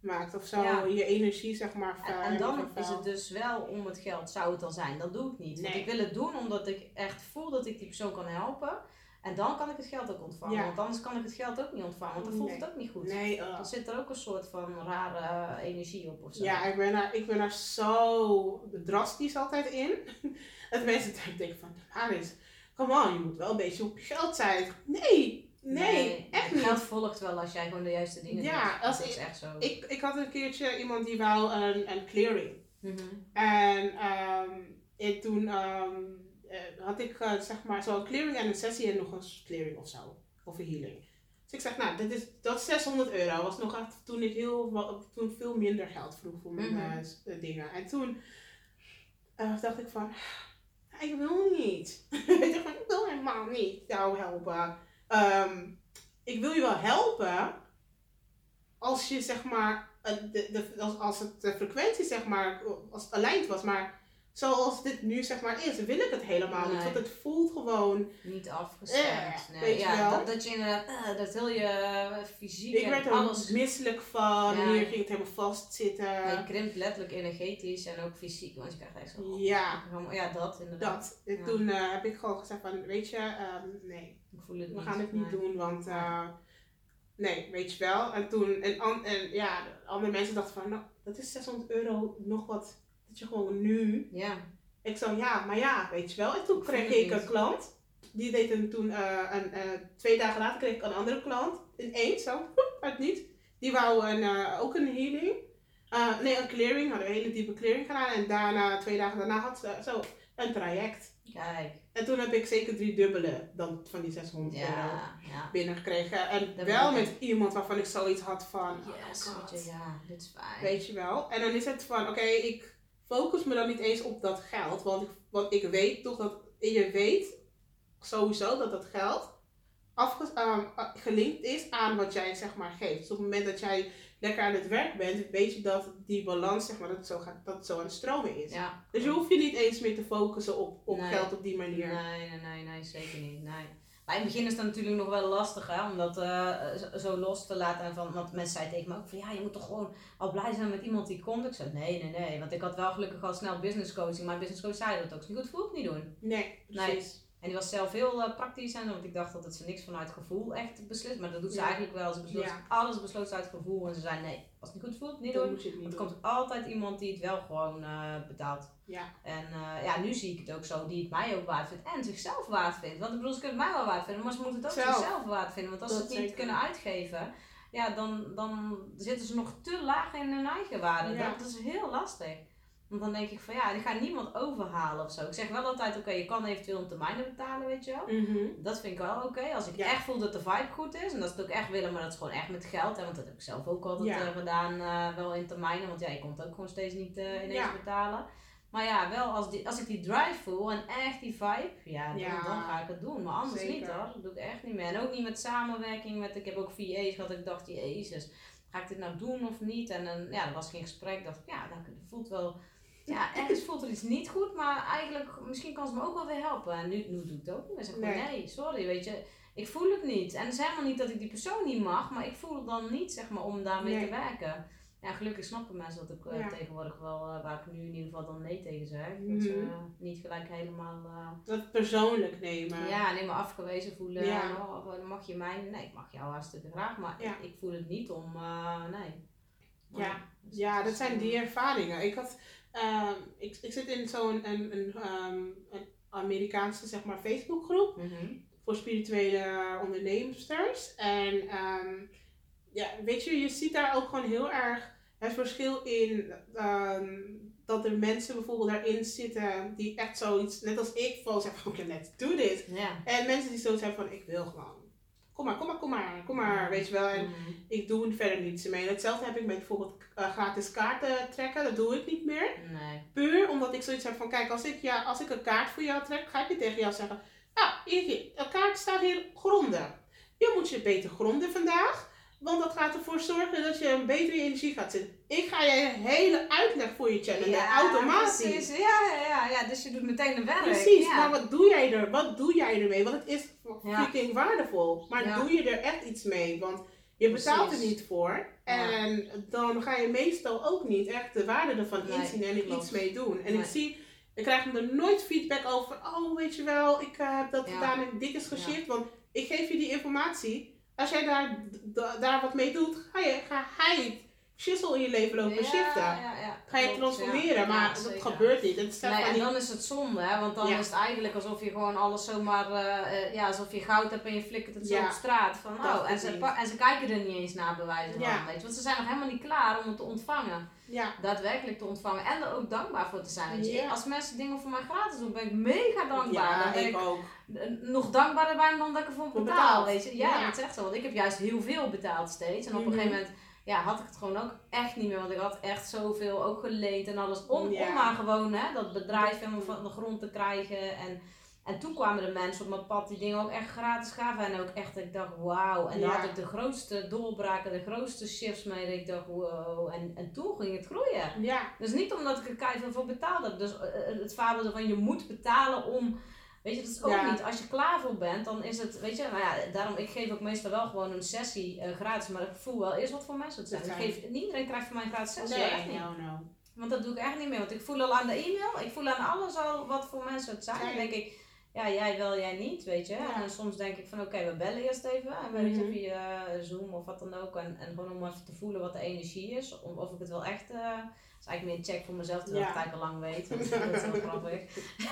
maakt of zo. Ja. Je energie, zeg maar. En, vuil- en dan is het dus wel om het geld, zou het dan zijn. Dat doe ik niet. Want ik wil het doen omdat ik echt voel dat ik die persoon kan helpen. En dan kan ik het geld ook ontvangen. Ja. Want anders kan ik het geld ook niet ontvangen, want dan voelt Nee. het ook niet goed. Nee, uh, Dan zit er ook een soort van rare eh, energie op of zo. Ja, ik ben, daar, ik ben daar zo drastisch altijd in. Dat mensen denken van, Haris, come on, je moet wel een beetje op je geld zijn. Nee, nee, echt niet. geld volgt wel als jij gewoon de juiste dingen Ja, doet. als dat is echt zo. Ik, ik had een keertje iemand die wou een, een clearing. Mhm. En, ehm, en toen ehm, eh, had ik eh, zeg maar zo'n clearing en een sessie en nog een clearing of zo. Of een healing. Dus ik zeg, nou, dit is, dat is 600 euro. Was nog echt toen ik heel, toen veel minder geld vroeg voor mijn Mhm. eh, dingen. En toen dacht ik van, ik wil niet. ik dacht van, ik wil helemaal niet jou helpen. Ehm, ik wil je wel helpen als je zeg maar, eh, de, de, als, als het de frequentie zeg maar, als het aligned was. Maar zoals dit nu zeg maar is, wil ik het helemaal niet. Nee. Want het voelt gewoon, Niet afgestemd. Eh, nee. weet je ja, wel. Dat, dat je inderdaad, eh, dat heel je eh, fysiek ik werd er alles. misselijk van. Ja. Hier ging het helemaal vastzitten. Ja, je krimpt letterlijk energetisch en ook fysiek, want je krijgt echt zo. Ja, Ja, dat inderdaad. dat. En toen heb ik gewoon gezegd van, weet je, ehm, nee. Ik voel het We niet. gaan het niet doen, want eh, nee, weet je wel. En toen, en, an- en ja, andere mensen dachten van, nou, dat is 600 euro nog wat, dat je gewoon nu. Ja, Ik zo, ja, maar ja, weet je wel. En toen kreeg ik een klant. Die deed hem toen, eh, een, eh, twee dagen later kreeg ik een andere klant. Ineens, zo, uit niet. Die wou een, ook een healing. Nee, een clearing. Hadden we een hele diepe clearing gedaan. En daarna, twee dagen daarna had ze zo een traject. kijk. En toen heb ik zeker drie dubbele dan van die 600 euro Ja, binnengekregen. En Dat wel met iemand waarvan ik zoiets had van, Yes, oh God. ja, dit is fijn. weet je wel. En dan is het van, oké, ik focus me dan niet eens op dat geld. Want ik, want ik weet toch dat, je weet sowieso dat dat geld afge, ehm, gelinkt is aan wat jij zeg maar geeft. Dus op het moment dat jij lekker aan het werk bent, weet je dat die balans zeg maar, dat het zo, gaat, dat het zo aan het stromen is. Ja. Dus je hoeft je niet eens meer te focussen op, op Nee. geld op die manier. Nee, nee, nee, nee, zeker niet. Nee. Maar in het begin is dat natuurlijk nog wel lastig, hè, om dat eh, zo- los te laten. En van, want mensen zeiden tegen me ook van, ja, je moet toch gewoon al blij zijn met iemand die komt. Ik zei, nee, nee, nee. Want ik had wel gelukkig al snel business coaching. Maar business coach zei dat ook. Het goed voelt, niet doen. Nee, precies. En die was zelf heel eh, praktisch en want ik dacht dat het ze niks vanuit gevoel echt beslist. Maar dat doet ze Ja. eigenlijk wel. Ze besloot Ja. alles besloot ze uit gevoel. En ze zei, nee, als het niet goed voelt, niet doen. moet je het niet Want er komt altijd iemand die het wel gewoon eh, betaalt. Ja. En eh, ja, nu zie ik het ook zo, die het mij ook waard vindt en zichzelf waard vindt. Want ik bedoel, ze kunnen het mij wel waard vinden, maar ze moeten het ook Zelf. zichzelf waard vinden. Want als ze het niet zeker. kunnen uitgeven, ja, dan, dan zitten ze nog te laag in hun eigen waarde. Ja. Dat is heel lastig. Want dan denk ik van ja, die gaat niemand overhalen of zo. Ik zeg wel altijd, oké, je kan eventueel een termijnen betalen, weet je wel. Mhm. Dat vind ik wel oké. Als ik Ja. echt voel dat de vibe goed is en dat ze het ook echt willen, maar dat is gewoon echt met geld. Hè, want dat heb ik zelf ook altijd Ja. eh, gedaan, eh, wel in termijnen. Want ja, je komt ook gewoon steeds niet eh, ineens Ja. betalen. Maar ja, wel als, die, als ik die drive voel en echt die vibe, ja, dan, Ja. dan ga ik het doen. Maar anders Zeker. niet hoor. Dat doe ik echt niet meer. En ook niet met samenwerking met, ik heb ook VA's gehad, ik dacht, jezus, ga ik dit nou doen of niet? En dan, ja, er was geen gesprek. dacht ja, dat voelt wel, ja, ergens voelt er iets niet goed, maar eigenlijk, misschien kan ze me ook wel weer helpen. En nu, nu doe ik het ook niet meer. Zeg Nee. nee. nee, sorry, weet je. Ik voel het niet. En het is helemaal niet dat ik die persoon niet mag, maar ik voel het dan niet, zeg maar, om daarmee Nee. te werken. Ja, gelukkig snappen mensen dat ik eh, Ja. tegenwoordig wel, eh, waar ik nu in ieder geval dan nee tegen zeg. Dat ze Mhm. eh, niet gelijk helemaal, Dat persoonlijk nemen. ja, nee, maar afgewezen voelen. Ja. En, oh, dan mag je mij, nee, ik mag jou hartstikke graag, maar Ja. ik, ik voel het niet om, nee. Ja. dus Ja, dat zijn die ervaringen. Ik, had, ehm, ik, ik zit in zo'n een, een, ehm, een Amerikaanse zeg maar, Facebookgroep mhm. voor spirituele ondernemers. En ehm, ja, weet je, je ziet daar ook gewoon heel erg het verschil in dat er mensen bijvoorbeeld daarin zitten die echt zoiets, net als ik, gewoon zeggen van, oké, let's do this. En mensen die zoiets hebben van, ik wil gewoon. Kom maar, kom maar, kom maar, weet je wel. En Mhm. ik doe er verder niets mee. Hetzelfde heb ik met bijvoorbeeld eh, gratis kaarten trekken. Dat doe ik niet meer. Nee. Puur omdat ik zoiets heb van, kijk, als ik, ja, als ik een kaart voor jou trek, ga ik niet tegen jou zeggen, ah, hier, een kaart staat hier gronden. Je moet je beter gronden vandaag. Want dat gaat ervoor zorgen dat je een betere energie gaat zitten. Ik ga je een hele uitleg voor je channelen, automatisch. precies. Ja, ja, ja, ja, dus je doet meteen de werk. Precies, ja. maar wat doe jij er? Wat doe jij ermee? Want het is Ja. freaking waardevol. Maar Ja. doe je er echt iets mee? Want je betaalt er niet voor. Ja. En dan ga je meestal ook niet echt de waarde ervan Nee, inzien en er klopt. iets mee doen. En Nee. ik zie, ik krijg er nooit feedback over. Oh, weet je wel, ik eh, heb dat Ja. gedaan en dit is geshift. Want ik geef je die informatie. Als jij daar, daar wat mee doet, ga, je, ga hij shizzle in je leven lopen shiften. Ga je transformeren, maar dat gebeurt niet. Het Nee, en niet- dan is het zonde, hè? want dan is het eigenlijk alsof je gewoon alles zomaar, eh, ja, alsof je goud hebt en je flikkert het zo op straat. Van, oh, en, ze en ze kijken er niet eens naar bewijzen van, weet je? want ze zijn nog helemaal niet klaar om het te ontvangen. Ja, Daadwerkelijk te ontvangen en er ook dankbaar voor te zijn. Weet je? Ja. Als mensen dingen voor mij gratis doen, ben ik mega dankbaar. ja dan ben ik ik ook. nog dankbaarder bij dan dat ik ervoor Voor betaal, betaald. weet je. Ja, Ja. dat is echt zo. Want ik heb juist heel veel betaald steeds. En op een Mhm. gegeven moment ja, had ik het gewoon ook echt niet meer. Want ik had echt zoveel ook geleend en alles. Om, Ja. om maar gewoon hè, dat bedrijf helemaal van de grond te krijgen. En, en toen kwamen de mensen op mijn pad die dingen ook echt gratis gaven. En ook echt, ik dacht, wauw. En dan Ja. had ik de grootste doorbraken, de grootste shifts mee. Dat ik dacht, wow. En, en toen ging het groeien. Ja, Dus niet omdat ik er keihard voor betaald heb. Dus eh, het fabel van je moet betalen om. Weet je, dat is ook Ja. niet. Als je klaar voor bent, dan is het. Weet je, nou ja, daarom ik geef ook meestal wel gewoon een sessie eh, gratis. Maar ik voel wel eerst wat voor mensen het zijn. Ik geef, niet iedereen krijgt van mij een gratis sessie. hoor, echt nee, niet. no, no. Want dat doe ik echt niet meer. Want ik voel al aan de e-mail, ik voel aan alles al wat voor mensen het zijn. Dan denk ik, ja, jij wel, jij niet, weet je. Ja. En soms denk ik van, oké, we bellen eerst even. En weet je, Mhm. via eh, Zoom of wat dan ook. En, en gewoon om even te voelen wat de energie is. Om, of ik het wel echt... eh, is eigenlijk meer een check voor mezelf, terwijl ik het eigenlijk al lang weet. Want dat is heel grappig.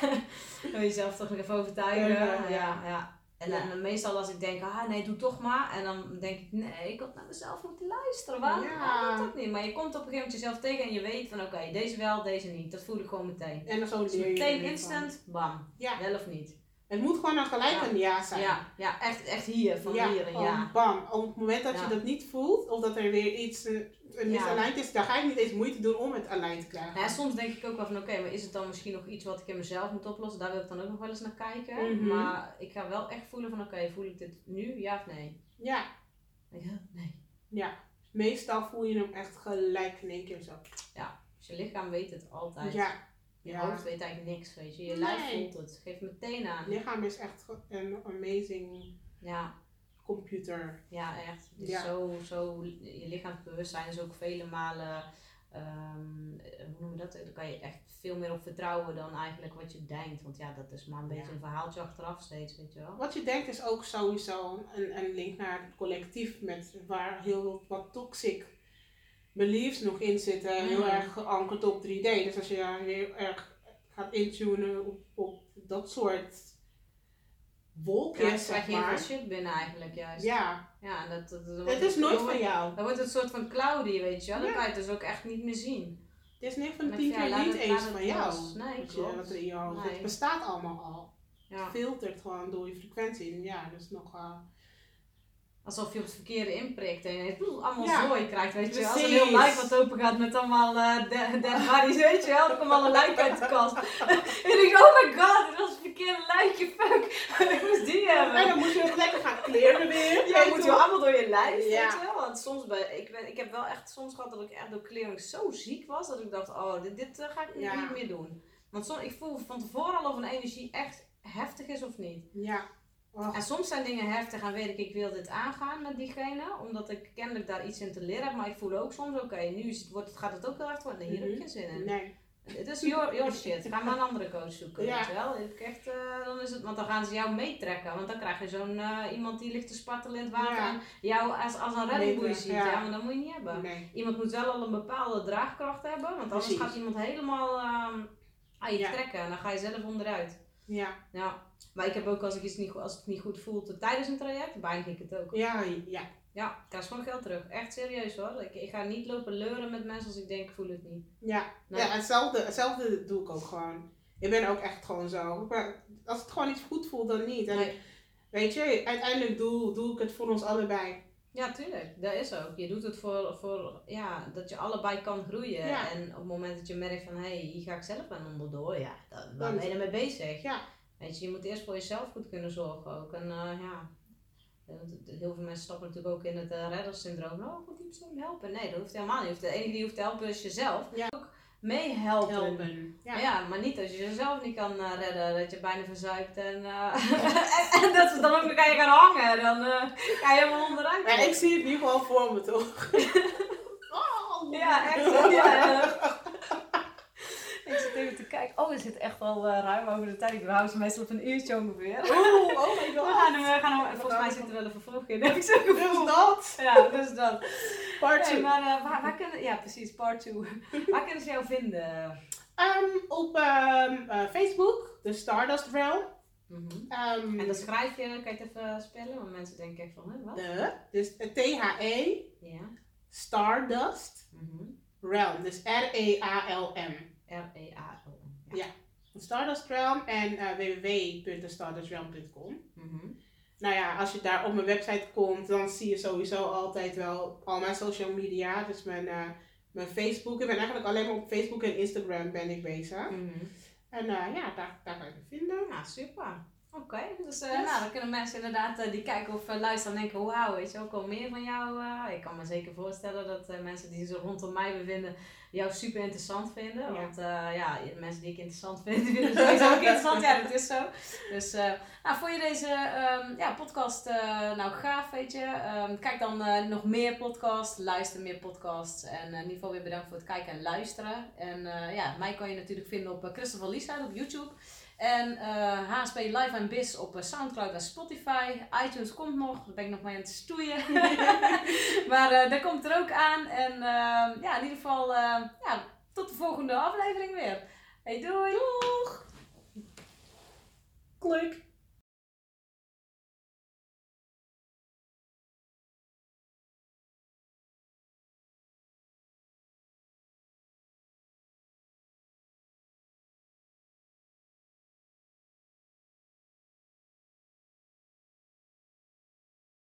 Dan wil je jezelf toch nog even overtuigen. Ja, Ja. En, Ja. dan- en meestal als ik denk, ah nee, doe toch maar. En dan denk ik, nee, ik had naar mezelf moeten luisteren. Waarom Ja. waarom doe ik dat niet? Maar je komt op een gegeven moment jezelf tegen en je weet van, oké, deze wel, deze niet. Dat voel ik gewoon meteen. En dan zo Dus meteen instant, bam. Ja. Wel of niet. Het moet gewoon een gelijk een ja zijn. Ja, ja echt, echt hier, van hier en gewoon ja. bam. Op het moment dat Ja. je dat niet voelt, of dat er weer iets een Ja. misaligned is, dan ga je niet eens moeite doen om het aligned te krijgen. Ja, soms denk ik ook wel van, oké, maar is het dan misschien nog iets wat ik in mezelf moet oplossen? Daar wil ik dan ook nog wel eens naar kijken. Mhm. Maar ik ga wel echt voelen van, oké, voel ik dit nu, ja of nee? Ja, Ja, nee. ja. Meestal voel je hem echt gelijk in één keer zo. Dus je lichaam weet het altijd. Ja, Je ja. hoofd weet eigenlijk niks, weet je. Je lijf voelt het. Geef meteen aan. Het lichaam is echt een amazing Ja, computer. ja echt. Het Ja. zo, zo, je lichaamsbewustzijn is ook vele malen, ehm, eh, hoe noem je dat? Daar kan je echt veel meer op vertrouwen dan eigenlijk wat je denkt. Want ja, dat is maar een beetje Ja. een verhaaltje achteraf steeds, weet je wel. Wat je denkt is ook sowieso een, een link naar het collectief met waar heel wat toxic beliefs nog in zitten. Heel Mhm. erg geankerd op 3D. Dus als je heel erg gaat intunen op, op dat soort Ja, wolkjes, krijg zeg je heel maar. shit binnen eigenlijk juist. Ja, Ja, en dat, dat, dat het is nooit van jou. Dan wordt het een soort van cloudy, weet je wel. Dan Ja. kan je het dus ook echt niet meer zien. Het is 9 van de Dan 10 denk je, keer ja, niet het- eens van jou. los. Nee, je, klopt. er in Nee. Het bestaat allemaal al. Ja. Het filtert gewoon door je frequentie. Ja, dus nog... Alsof je op het verkeerde inprikt en je allemaal Ja. zooi krijgt, weet je. Als een heel lijf wat open gaat met allemaal bodies, weet je wel. Dan komt alle lijf uit de kast. en ik denk, oh my god, dit was het verkeerde lijfje, fuck. ik moest die en hebben. dan moet je ook lekker gaan kleren weer. Ja, En moet je allemaal door je lijf, Ja. weet je wel. Want soms, bij, ik, ben, ik heb wel echt soms gehad dat ik echt door kleding zo ziek was, dat ik dacht, oh, dit, dit eh, ga ik Ja. niet meer doen. Want soms, ik voel van tevoren al of een energie echt heftig is of niet. Ja. En soms zijn dingen heftig en weet ik, ik wil dit aangaan met diegene, omdat ik kennelijk daar iets in te leren heb. Maar ik voel ook soms, oké, nu is het, wordt, het- gaat het ook heel erg worden. Nee, hier heb ik geen zin in. nee. Het is your, your shit. Ga maar een andere coach zoeken, Ja. weet je wel. Ik echt, eh, dan is het, want dan gaan ze jou meetrekken. Want dan krijg je zo'n eh, iemand die ligt te spartelen in het water Ja. en jou als, als een reddingboei ziet. ja. Ja. maar dat moet je niet hebben. Nee. Iemand moet wel al een bepaalde draagkracht hebben, want anders Precies. gaat iemand helemaal ehm, aan je trekken en dan ga je zelf onderuit. Ja. Ja, maar ik heb ook als ik iets niet, als het niet goed voelt tijdens een traject, beëindig ik het ook. Ja, ja. Ja, ik krijg gewoon geld terug. Echt serieus hoor. Ik, ik ga niet lopen leuren met mensen als ik denk, ik voel het niet. Ja, Nee. ja hetzelfde, hetzelfde doe ik ook gewoon. Ik ben ook echt gewoon zo. Ben- als het gewoon niet goed voelt, dan niet. En Nee. weet je, uiteindelijk doe, doe ik het voor ons allebei. Ja, tuurlijk. Dat is ook. Je doet het voor, voor ja, dat je allebei kan groeien. Ja. En op het moment dat je merkt van, hé, hey, hier ga ik zelf aan onderdoor. Ja, dan, ben je ermee bezig? Ja. Weet je, je moet eerst voor jezelf goed kunnen zorgen ook. En eh, ja, eh, heel veel mensen stappen natuurlijk ook in het uh, reddersyndroom. Oh, moet die persoon helpen. Nee, dat hoeft helemaal niet. De enige die hoeft te helpen is jezelf. Ja. Ook meehelpen. Helpen. Ja. Ja. maar niet als je jezelf niet kan eh, redden, dat je bijna verzuikt en, eh, en, en dat ze dan ook nog aan je gaan hangen, dan eh, ga je helemaal onderuit. Maar ik zie het nu gewoon voor me, toch? oh. Ja, echt. ja. ik zit even te kijken. Oh, we zitten echt al eh, ruim over de tijd. We houden ze meestal op een uurtje ongeveer. Oeh, oh my We god. gaan, hem, we gaan volgens mij mij zit er wel een vervolg in. Heb ik zo gevoel. Dus dat. Ja, dus dat. Part Nee, two. maar uh, waar, waar kunnen, ja precies, part 2. waar kunnen ze jou vinden? Ehm, op ehm, eh, Facebook, de Stardust Realm. Mhm. Ehm, En dan schrijf je, kan je het even spellen? Want mensen denken echt van, hè, wat? de, dus T-H-E. Stardust Mhm. Realm. Dus R-E-A-L-M. R-E-A-O-N. Ja. Stardust Realm en eh www.thestardustrealm.com. Mhm. Nou ja, als je daar op mijn website komt, dan zie je sowieso altijd wel al mijn social media. Dus mijn, eh, mijn Facebook. Ik ben eigenlijk alleen maar op Facebook en Instagram ben ik bezig. Mhm. En eh, ja, daar, daar kan je me vinden. Ja, super. Oké, dus eh, Yes. nou, dan kunnen mensen inderdaad eh, die kijken of uh, luisteren en denken, wauw, weet je ook al meer van jou. eh. ik kan me zeker voorstellen dat eh, mensen die zich rondom mij bevinden, jou super interessant vinden. Ja. Want eh, ja, mensen die ik interessant vind, vinden sowieso ook interessant. Ja, dat is zo. Dus nou, vond je deze um, ja, podcast nou gaaf, weet je. Um, kijk dan nog meer podcasts, luister meer podcasts. En in ieder geval weer bedankt voor het kijken en luisteren. En ja, mij kan je natuurlijk vinden op Christopher Lieshout op YouTube. En HSP Live en Biz op uh, Soundcloud en Spotify. iTunes komt nog, daar ben ik nog mee aan het stoeien. maar uh, dat komt er ook aan. En uh, ja, in ieder geval, ja, tot de volgende aflevering weer. Hey, doei! Doeg! Klik!